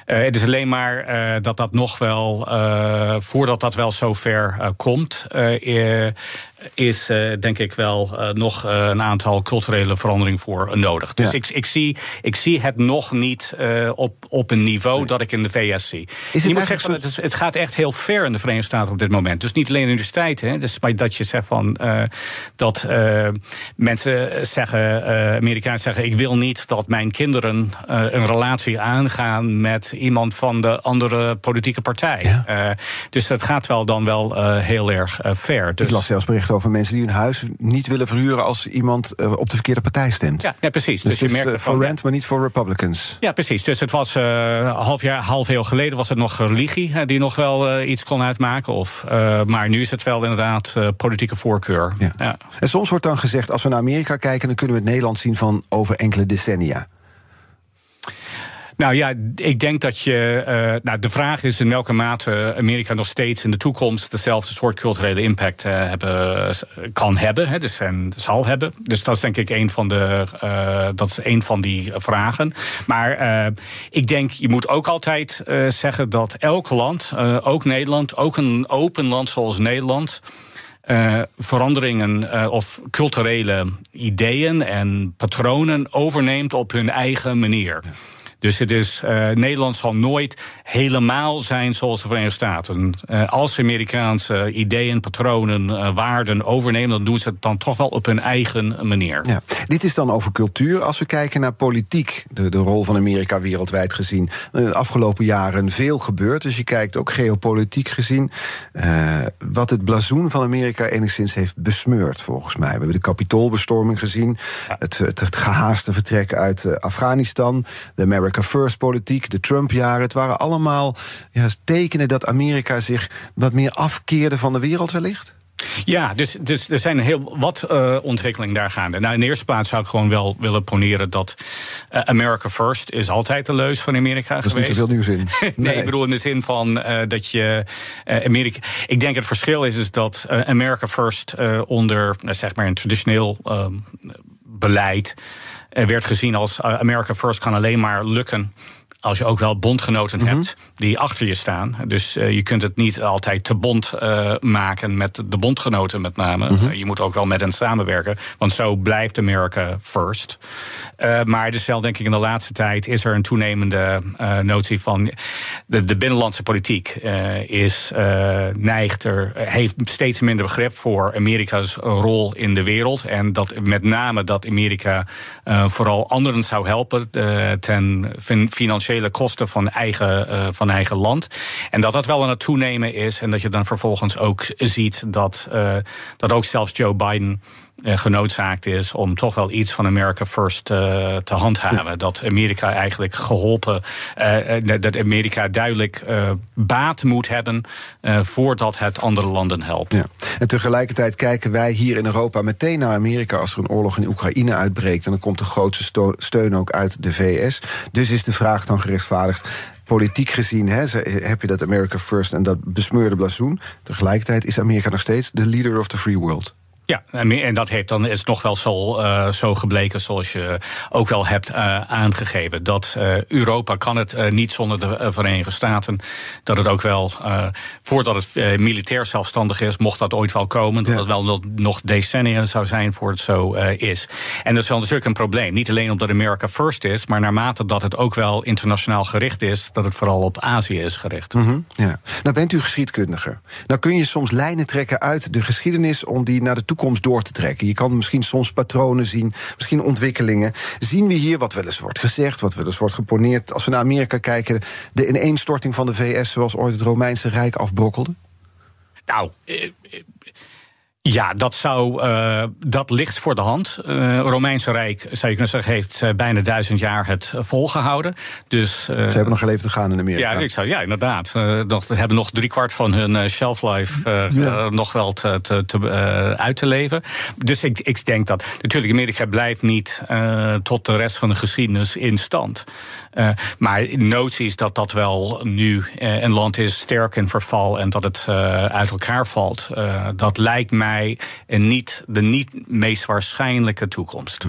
Eh, het is alleen maar eh, dat dat nog wel, eh, voordat dat wel zover komt, is eh, denk ik wel eh, nog eh, een aantal culturele veranderingen voor nodig. Dus Ja. ik, ik, zie, ik zie het nog niet op, op een niveau dat ik in de VS zie. het je moet eigenlijk zeggen, het, is- het gaat echt heel ver in de Verenigde Staten op dit moment. Dus niet alleen universiteiten. Hè, dus maar dat je zegt van dat mensen zeggen, Amerikanen zeggen, ik wil niet dat mijn kinderen een relatie aangaan met iemand van de andere politieke partij. Ja. Dus dat gaat wel dan wel heel erg ver. Dus, Ik las zelfs over mensen die hun huis niet willen verhuren als iemand eh, op de verkeerde partij stemt. ja, ja, precies. Dus, Dus, je is merkt eh, voor rent, maar niet voor Republicans. Ja, precies. Dus het was eh half jaar, half eeuw geleden was het nog religie die nog wel iets kon uitmaken. Of, maar nu is het wel inderdaad politieke voorkeur. Ja. Ja. En soms wordt dan gezegd, als we naar Amerika kijken, dan kunnen we het Nederland zien van over enkele decennia. Nou ja, ik denk dat je. eh, nou, de vraag is in welke mate Amerika nog steeds in de toekomst dezelfde soort culturele impact eh, hebben, kan hebben. Hè, dus, en zal hebben. Dus dat is denk ik een van, de, eh, dat is een van die vragen. Maar ik denk, je moet ook altijd zeggen dat elk land, ook Nederland, ook een open land zoals Nederland. eh, veranderingen eh, of culturele ideeën en patronen overneemt op hun eigen manier. Dus het is, eh, Nederland zal nooit helemaal zijn zoals de Verenigde Staten. Eh, als ze Amerikaanse ideeën, patronen, eh, waarden overnemen, dan doen ze het dan toch wel op hun eigen manier. Ja. Dit is dan over cultuur. Als we kijken naar politiek, de, de rol van Amerika wereldwijd gezien. De afgelopen jaren veel gebeurd. Dus je kijkt ook geopolitiek gezien. wat het blazoen van Amerika enigszins heeft besmeurd, volgens mij. We hebben de kapitoolbestorming gezien. Het, het, het gehaaste vertrek uit Afghanistan. De America First politiek, de Trump-jaren. Het waren allemaal ja, tekenen dat Amerika zich wat meer afkeerde van de wereld, wellicht. Ja, dus, dus er zijn heel wat eh ontwikkelingen daar gaande. Nou, in de eerste plaats zou ik gewoon wel willen poneren dat eh, America First is altijd de leus van Amerika Er is niet geweest. zoveel nieuws in. Nee, ik bedoel in de zin van eh, dat je Amerika. Ik denk het verschil is, is dat America First onder zeg maar een traditioneel ehm, beleid werd gezien als eh, America First kan alleen maar lukken. Als je ook wel bondgenoten hebt die achter je staan. Dus eh, je kunt het niet altijd te bond eh, maken met de bondgenoten met name. Eh, je moet ook wel met hen samenwerken. Want zo blijft America first. Eh, maar dus wel denk ik in de laatste tijd is er een toenemende notie van... De, de binnenlandse politiek is, neigt er, heeft steeds minder begrip voor Amerika's rol in de wereld. En dat met name dat Amerika vooral anderen zou helpen ten fin- financiële kosten van eigen, eh, van eigen land. En dat dat wel aan het toenemen is. En dat je dan vervolgens ook ziet dat, eh, dat ook zelfs Joe Biden genoodzaakt is om toch wel iets van America First eh, te handhaven. Dat Amerika eigenlijk geholpen, eh, eh, dat Amerika duidelijk eh, baat moet hebben eh, voordat het andere landen helpt. Ja. En tegelijkertijd kijken wij hier in Europa meteen naar Amerika als er een oorlog in Oekraïne uitbreekt. En dan komt de grootste steun ook uit de VS. Dus is de vraag dan gerechtvaardigd. Politiek gezien heb je dat America First en dat besmeurde blazoen. Tegelijkertijd is Amerika nog steeds de leader of the free world. Ja, en dat heeft dan is nog wel zo, eh, zo gebleken, zoals je ook wel hebt eh, aangegeven. Dat eh, Europa kan het niet zonder de Verenigde Staten. Dat het ook wel, voordat het militair zelfstandig is, mocht dat ooit wel komen. Dat Ja. het wel nog- decennia zou zijn voor het zo is. En dat is wel natuurlijk een probleem. Niet alleen omdat America first is, maar naarmate dat het ook wel internationaal gericht is, dat het vooral op Azië is gericht. Mhm, ja. Nou bent u geschiedkundige. Nou kun je soms lijnen trekken uit de geschiedenis om die naar de toekomst door te trekken. Je kan misschien soms patronen zien, misschien ontwikkelingen. Zien we hier wat wel eens wordt gezegd, wat wel eens wordt geponeerd. Als we naar Amerika kijken, de ineenstorting van de VS zoals ooit het Romeinse Rijk afbrokkelde? Nou, eh, eh, Ja, dat, zou, uh, dat ligt voor de hand. Uh, Romeinse Rijk, zou je kunnen zeggen, heeft uh, bijna duizend jaar het volgehouden. Dus, Ze hebben nog even te gaan in Amerika. Ja, ik zou, ja inderdaad. nog, hebben nog driekwart van hun shelf life ja. nog wel te, te, te uit te leven. Dus ik, ik denk dat. Natuurlijk, Amerika blijft niet tot de rest van de geschiedenis in stand. Uh, maar notie is dat dat wel nu uh, een land is sterk in verval en dat het uh, uit elkaar valt. dat lijkt mij niet, de niet meest waarschijnlijke toekomst.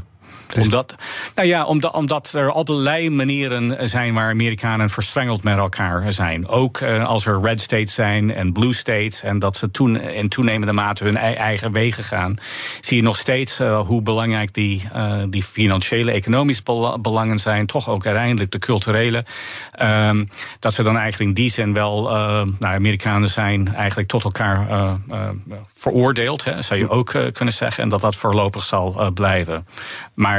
Omdat, nou ja, omdat, omdat er allerlei manieren zijn waar Amerikanen verstrengeld met elkaar zijn. Ook uh, als er red states zijn en blue states. En dat ze toen in toenemende mate hun eigen wegen gaan. Zie je nog steeds uh, hoe belangrijk die, uh, die financiële, economische belangen zijn. Toch ook uiteindelijk de culturele. Um, dat ze dan eigenlijk in die zin wel, nou, Amerikanen zijn eigenlijk tot elkaar veroordeeld. Zou je ook kunnen zeggen. En dat dat voorlopig zal blijven. Maar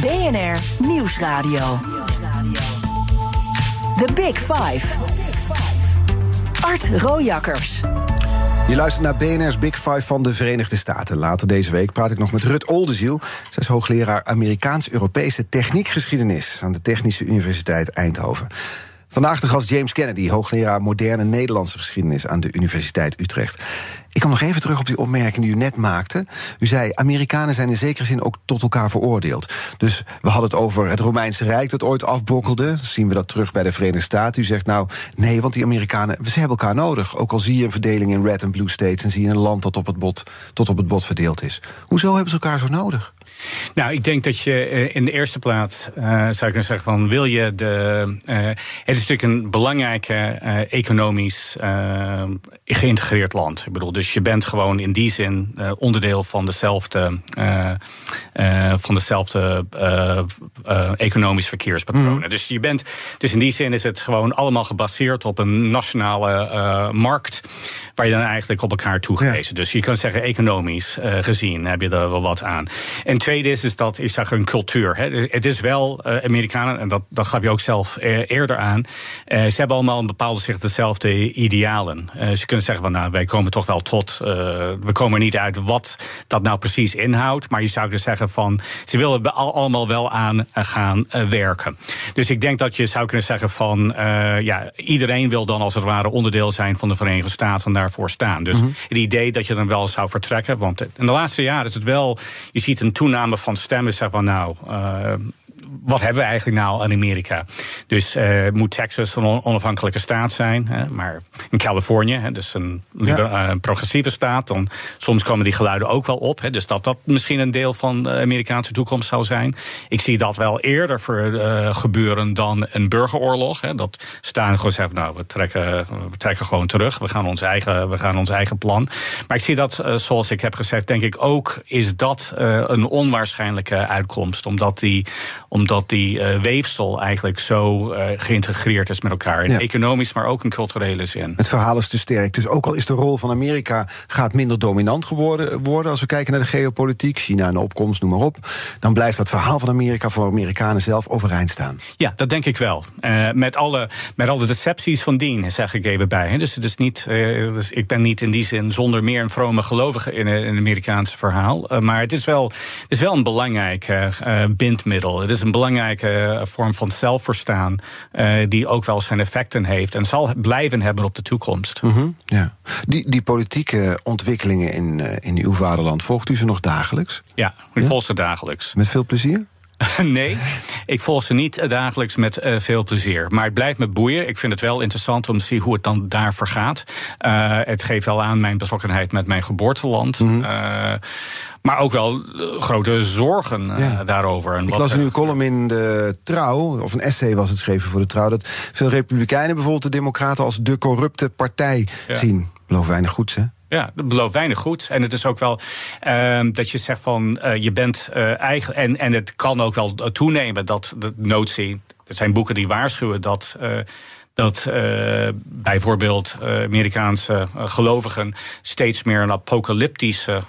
BNR Nieuwsradio. The Big Five. Art Rojakkers. Je luistert naar BNR's Big Five van de Verenigde Staten. Later deze week praat ik nog met Rut Oldeziel. Zij is hoogleraar Amerikaans-Europese techniekgeschiedenis... aan de Technische Universiteit Eindhoven. Vandaag de gast James Kennedy, hoogleraar moderne Nederlandse geschiedenis aan de Universiteit Utrecht. Ik kom nog even terug op die opmerking die u net maakte. U zei, Amerikanen zijn in zekere zin ook tot elkaar veroordeeld. Dus we hadden het over het Romeinse Rijk dat ooit afbrokkelde. Zien we dat terug bij de Verenigde Staten? U zegt nou, nee, want die Amerikanen, ze hebben elkaar nodig. Ook al zie je een verdeling in red en blue states... en zie je een land dat op het bot, tot op het bot verdeeld is. Hoezo hebben ze elkaar zo nodig? Nou, ik denk dat je eh, in de eerste plaats uh, zou ik kunnen zeggen van wil je de. Uh, het is natuurlijk een belangrijk uh, economisch geïntegreerd land. Ik bedoel, dus je bent gewoon in die zin onderdeel van dezelfde, van dezelfde economisch verkeerspatronen. Mm. Dus je bent, dus in die zin is het gewoon allemaal gebaseerd op een nationale markt waar je dan eigenlijk op elkaar toegewezen. Ja. Dus je kan zeggen, economisch gezien heb je er wel wat aan. En tweede is, is dat, zeg een cultuur. Hè. Het is wel uh, Amerikanen, en dat, dat gaf je ook zelf uh, eerder aan. ze hebben allemaal een bepaalde zich dezelfde idealen. ze kunnen zeggen van nou, wij komen toch wel tot. we komen er niet uit wat dat nou precies inhoudt. Maar je zou dus zeggen van ze willen er allemaal wel aan gaan werken. Dus ik denk dat je zou kunnen zeggen van ja, iedereen wil dan als het ware onderdeel zijn van de Verenigde Staten. Daar daarvoor staan. Dus mm -hmm. het idee dat je dan wel zou vertrekken. Want in de laatste jaren is het wel. Je ziet een toename van stemmen. Zeg van nou. Wat hebben we eigenlijk nou aan Amerika? Dus uh, moet Texas een onafhankelijke staat zijn. Hè? Maar in Californië, hè, dus een ja. uh, progressieve staat, dan soms komen die geluiden ook wel op. Hè? Dus dat dat misschien een deel van de Amerikaanse toekomst zou zijn. Ik zie dat wel eerder voor, uh, gebeuren dan een burgeroorlog. Hè? Dat staan gewoon zeggen, nou, we trekken, we trekken gewoon terug. We gaan ons eigen, we gaan ons eigen plan. Maar ik zie dat, zoals ik heb gezegd, denk ik ook, is dat een onwaarschijnlijke uitkomst. Omdat die omdat die uh, weefsel eigenlijk zo uh, geïntegreerd is met elkaar. In ja. economisch, maar ook in culturele zin. Het verhaal is te sterk. Dus ook al is de rol van Amerika gaat minder dominant geworden worden als we kijken naar de geopolitiek, China en opkomst, noem maar op, dan blijft dat verhaal van Amerika voor Amerikanen zelf overeind staan. Ja, dat denk ik wel. Uh, met, alle, met alle decepties van dien, zeg ik even bij. Hè. Dus, het is niet, dus ik ben niet in die zin zonder meer een vrome gelovige in, in het Amerikaanse verhaal. maar het is wel, het is wel een belangrijk bindmiddel. Het is een belangrijke eh, vorm van zelfverstaan. Uh, die ook wel zijn effecten heeft. En zal blijven hebben op de toekomst. Mm -hmm, ja. die, die politieke ontwikkelingen in, uh, in uw vaderland, volgt u ze nog dagelijks? Ja, ik ja? volg ze dagelijks. Met veel plezier? nee, ik volg ze niet dagelijks met uh, veel plezier. Maar het blijft me boeien. Ik vind het wel interessant om te zien hoe het dan daar vergaat. Uh, het geeft wel aan mijn betrokkenheid met mijn geboorteland. Mm -hmm. uh, maar ook wel grote zorgen ja. daarover. En ik las nu een column in de Trouw, of een essay was het geschreven voor de Trouw... dat veel republikeinen bijvoorbeeld de Democraten als de corrupte partij ja. zien. Beloof weinig goeds, hè? Ja, dat belooft weinig goed. En het is ook wel uh, dat je zegt van uh, je bent uh, eigen. En, en het kan ook wel toenemen dat de notie. Er zijn boeken die waarschuwen dat dat uh, bijvoorbeeld uh, Amerikaanse uh, gelovigen steeds meer een apocalyptische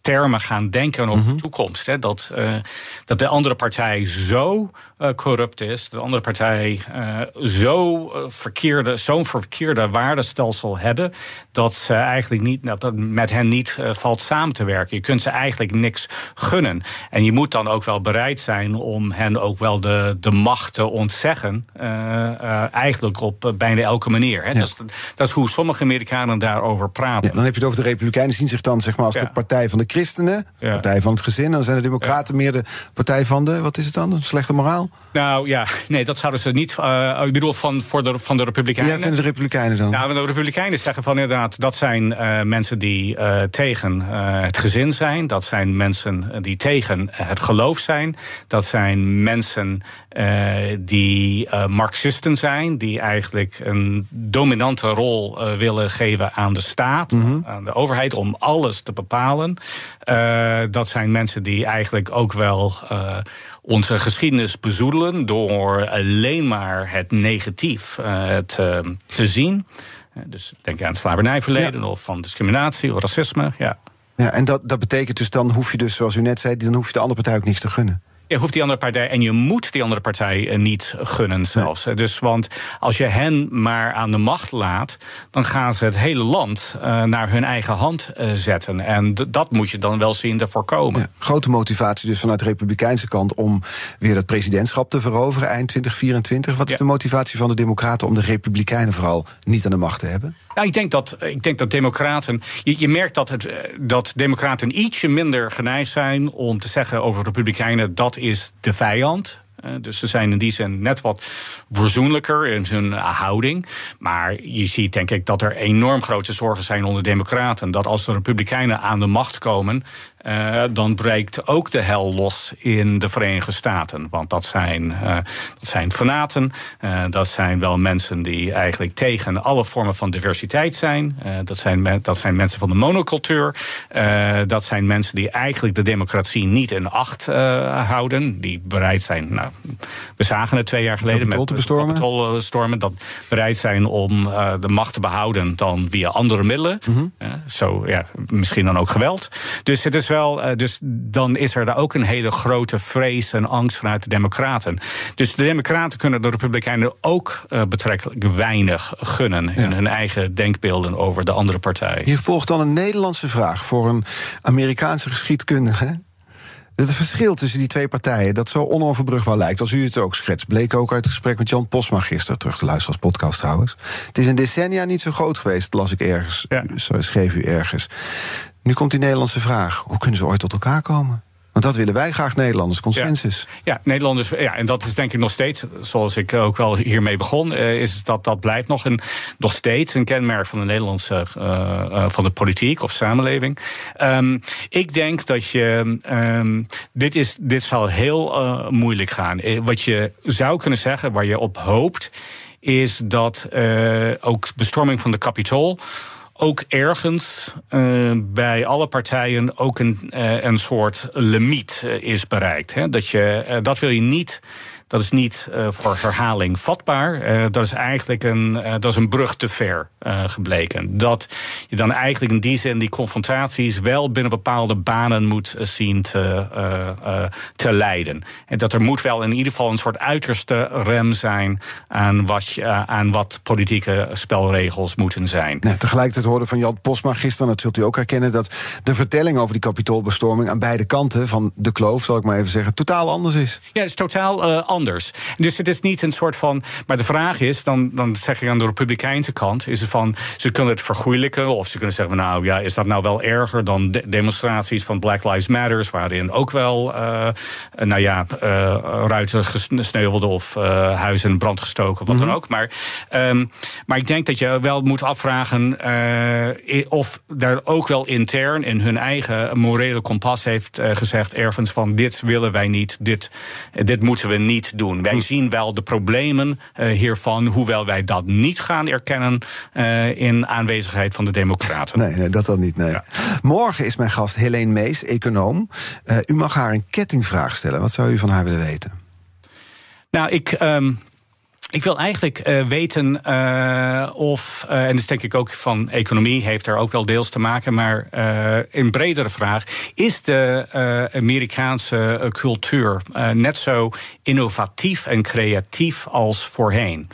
termen gaan denken over mm -hmm. de toekomst. Hè. Dat, dat de andere partij zo corrupt is, de andere partij zo verkeerde, zo'n verkeerde waardestelsel hebben, dat ze eigenlijk niet, dat het met hen niet valt samen te werken. Je kunt ze eigenlijk niks gunnen. En je moet dan ook wel bereid zijn om hen ook wel de, de macht te ontzeggen. Uh, eigenlijk op uh, bijna elke manier. Hè. Ja. Dat, is, dat, is, hoe sommige Amerikanen daarover praten. Ja, dan heb je het over de Republikeinen, zien zich dan zeg maar, als de partij van de christenen, de partij van het gezin. En dan zijn de Democraten meer de partij van de, wat is het dan, een slechte moraal? Nou ja, nee, dat zouden ze niet. Uh, ik bedoel, van, voor de, van de Republikeinen. Ja, vinden de Republikeinen dan? Nou, de Republikeinen zeggen van inderdaad, dat zijn mensen die tegen het gezin zijn. Dat zijn mensen die tegen het geloof zijn. Dat zijn mensen die Marxisten zijn die eigenlijk een dominante rol uh, willen geven aan de staat, mm -hmm. aan de overheid, om alles te bepalen. Dat zijn mensen die eigenlijk ook wel onze geschiedenis bezoedelen door alleen maar het negatief te, te zien. Dus denk aan het slavernijverleden ja. of van discriminatie of racisme. Ja. Ja, en dat, dat betekent dus dan hoef je dus, zoals u net zei, dan hoef je de andere partij ook niks te gunnen. Je hoeft die andere partij en je moet die andere partij niet gunnen zelfs. Nee. Dus want als je hen maar aan de macht laat, dan gaan ze het hele land uh, naar hun eigen hand uh, zetten. En dat moet je dan wel zien te voorkomen. Ja, grote motivatie dus vanuit de Republikeinse kant om weer het presidentschap te veroveren eind 2024. Wat is de motivatie van de Democraten om de Republikeinen vooral niet aan de macht te hebben? Nou, ik denk dat, ik denk dat Democraten. Je, merkt dat, het, dat Democraten ietsje minder geneigd zijn om te zeggen over Republikeinen dat is de vijand. Dus ze zijn in die zin net wat verzoenlijker in hun houding. Maar je ziet denk ik dat er enorm grote zorgen zijn onder Democraten. Dat als de Republikeinen aan de macht komen, uh, dan breekt ook de hel los in de Verenigde Staten. Want dat zijn, uh, dat zijn fanaten. Uh, dat zijn wel mensen die eigenlijk tegen alle vormen van diversiteit zijn. dat, zijn dat zijn mensen van de monocultuur. dat zijn mensen die eigenlijk de democratie niet in acht houden. Die bereid zijn. Nou, we zagen het twee jaar geleden met bestormen. stormen. Dat bereid zijn om de macht te behouden dan via andere middelen. Mm -hmm. zo, ja, misschien dan ook geweld. Dus het is wel wel, dus dan is er daar ook een hele grote vrees en angst vanuit de Democraten. Dus de Democraten kunnen de Republikeinen ook uh, betrekkelijk weinig gunnen ja. in hun eigen denkbeelden over de andere partij. Hier volgt dan een Nederlandse vraag voor een Amerikaanse geschiedkundige. Het verschil tussen die twee partijen dat zo onoverbrugbaar lijkt, als u het ook schetst, bleek ook uit het gesprek met Jan Posma gisteren terug te luisteren als podcast trouwens. Het is een decennia niet zo groot geweest, las ik ergens, ja. schreef u ergens. Nu komt die Nederlandse vraag: hoe kunnen ze ooit tot elkaar komen? Want dat willen wij graag, Nederlanders, consensus. Ja, Nederlanders, ja, en dat is denk ik nog steeds, zoals ik ook wel hiermee begon, is dat dat blijft nog, een, nog steeds een kenmerk van de Nederlandse, uh, van de politiek of samenleving. Um, ik denk dat je, um, dit, is, dit zal heel moeilijk gaan. Wat je zou kunnen zeggen, waar je op hoopt, is dat ook bestorming van de Capitool ook ergens uh, bij alle partijen ook een, uh, een soort limiet uh, is bereikt. Hè? Dat, je, dat wil je niet dat is niet uh, voor herhaling vatbaar. Uh, dat is eigenlijk een, uh, dat is een brug te ver gebleken. Dat je dan eigenlijk in die zin die confrontaties wel binnen bepaalde banen moet zien te, te leiden. En dat er moet wel in ieder geval een soort uiterste rem zijn aan wat, je, aan wat politieke spelregels moeten zijn. Nee, tegelijkertijd hoorde van Jan Posma gisteren, dat zult u ook herkennen, dat de vertelling over die kapitoolbestorming aan beide kanten van de kloof, zal ik maar even zeggen, totaal anders is. Ja, het is totaal anders. Dus het is niet een soort van. Maar de vraag is, dan, dan zeg ik aan de Republikeinse kant, is het van ze kunnen het vergoeilijken. Of ze kunnen zeggen, nou ja, is dat nou wel erger dan demonstraties van Black Lives Matters, waarin ook wel, uh, nou ja, uh, ruiten gesneuvelden of uh, huizen in brand gestoken, wat dan mhm. ook. Maar, um, maar ik denk dat je wel moet afvragen of daar ook wel intern in hun eigen morele kompas heeft gezegd ergens van dit willen wij niet, dit, dit moeten we niet doen. Wij mhm. zien wel de problemen hiervan, hoewel wij dat niet gaan erkennen in aanwezigheid van de Democraten. Nee, nee dat dan niet. Nee. Morgen is mijn gast Helene Mees, econoom. Uh, u mag haar een kettingvraag stellen. Wat zou u van haar willen weten? Nou, ik. Um ik wil eigenlijk uh, weten uh, of, uh, en dat is denk ik ook van economie, heeft er ook wel deels te maken, maar een bredere vraag: is de Amerikaanse cultuur net zo innovatief en creatief als voorheen?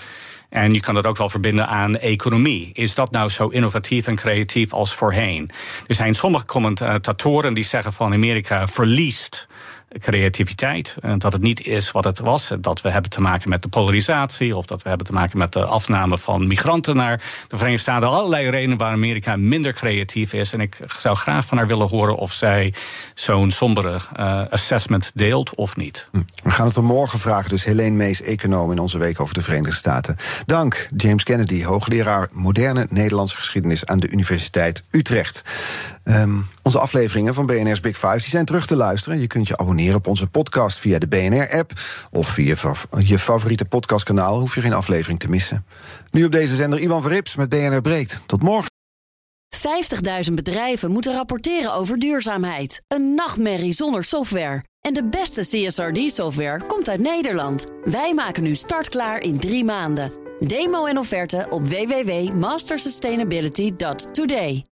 En je kan dat ook wel verbinden aan economie. Is dat nou zo innovatief en creatief als voorheen? Er zijn sommige commentatoren die zeggen van Amerika verliest creativiteit. Dat het niet is wat het was. Dat we hebben te maken met de polarisatie. Of dat we hebben te maken met de afname van migranten naar de Verenigde Staten. Allerlei redenen waar Amerika minder creatief is. En ik zou graag van haar willen horen of zij zo'n sombere uh, assessment deelt of niet. Hm. We gaan het er morgen vragen. Dus Helene Mees, econoom in onze week over de Verenigde Staten. Dank, James Kennedy, hoogleraar moderne Nederlandse geschiedenis aan de Universiteit Utrecht. Um, onze afleveringen van BNR's Big Five die zijn terug te luisteren. Je kunt je abonneren op onze podcast via de BNR-app of via je favoriete podcastkanaal. Hoef je geen aflevering te missen. Nu op deze zender Ivan Verrips met BNR Breekt. Tot morgen. 50.000 bedrijven moeten rapporteren over duurzaamheid. Een nachtmerrie zonder software. En de beste CSRD-software komt uit Nederland. Wij maken nu startklaar in drie maanden. Demo en offerte op www.mastersustainability.today.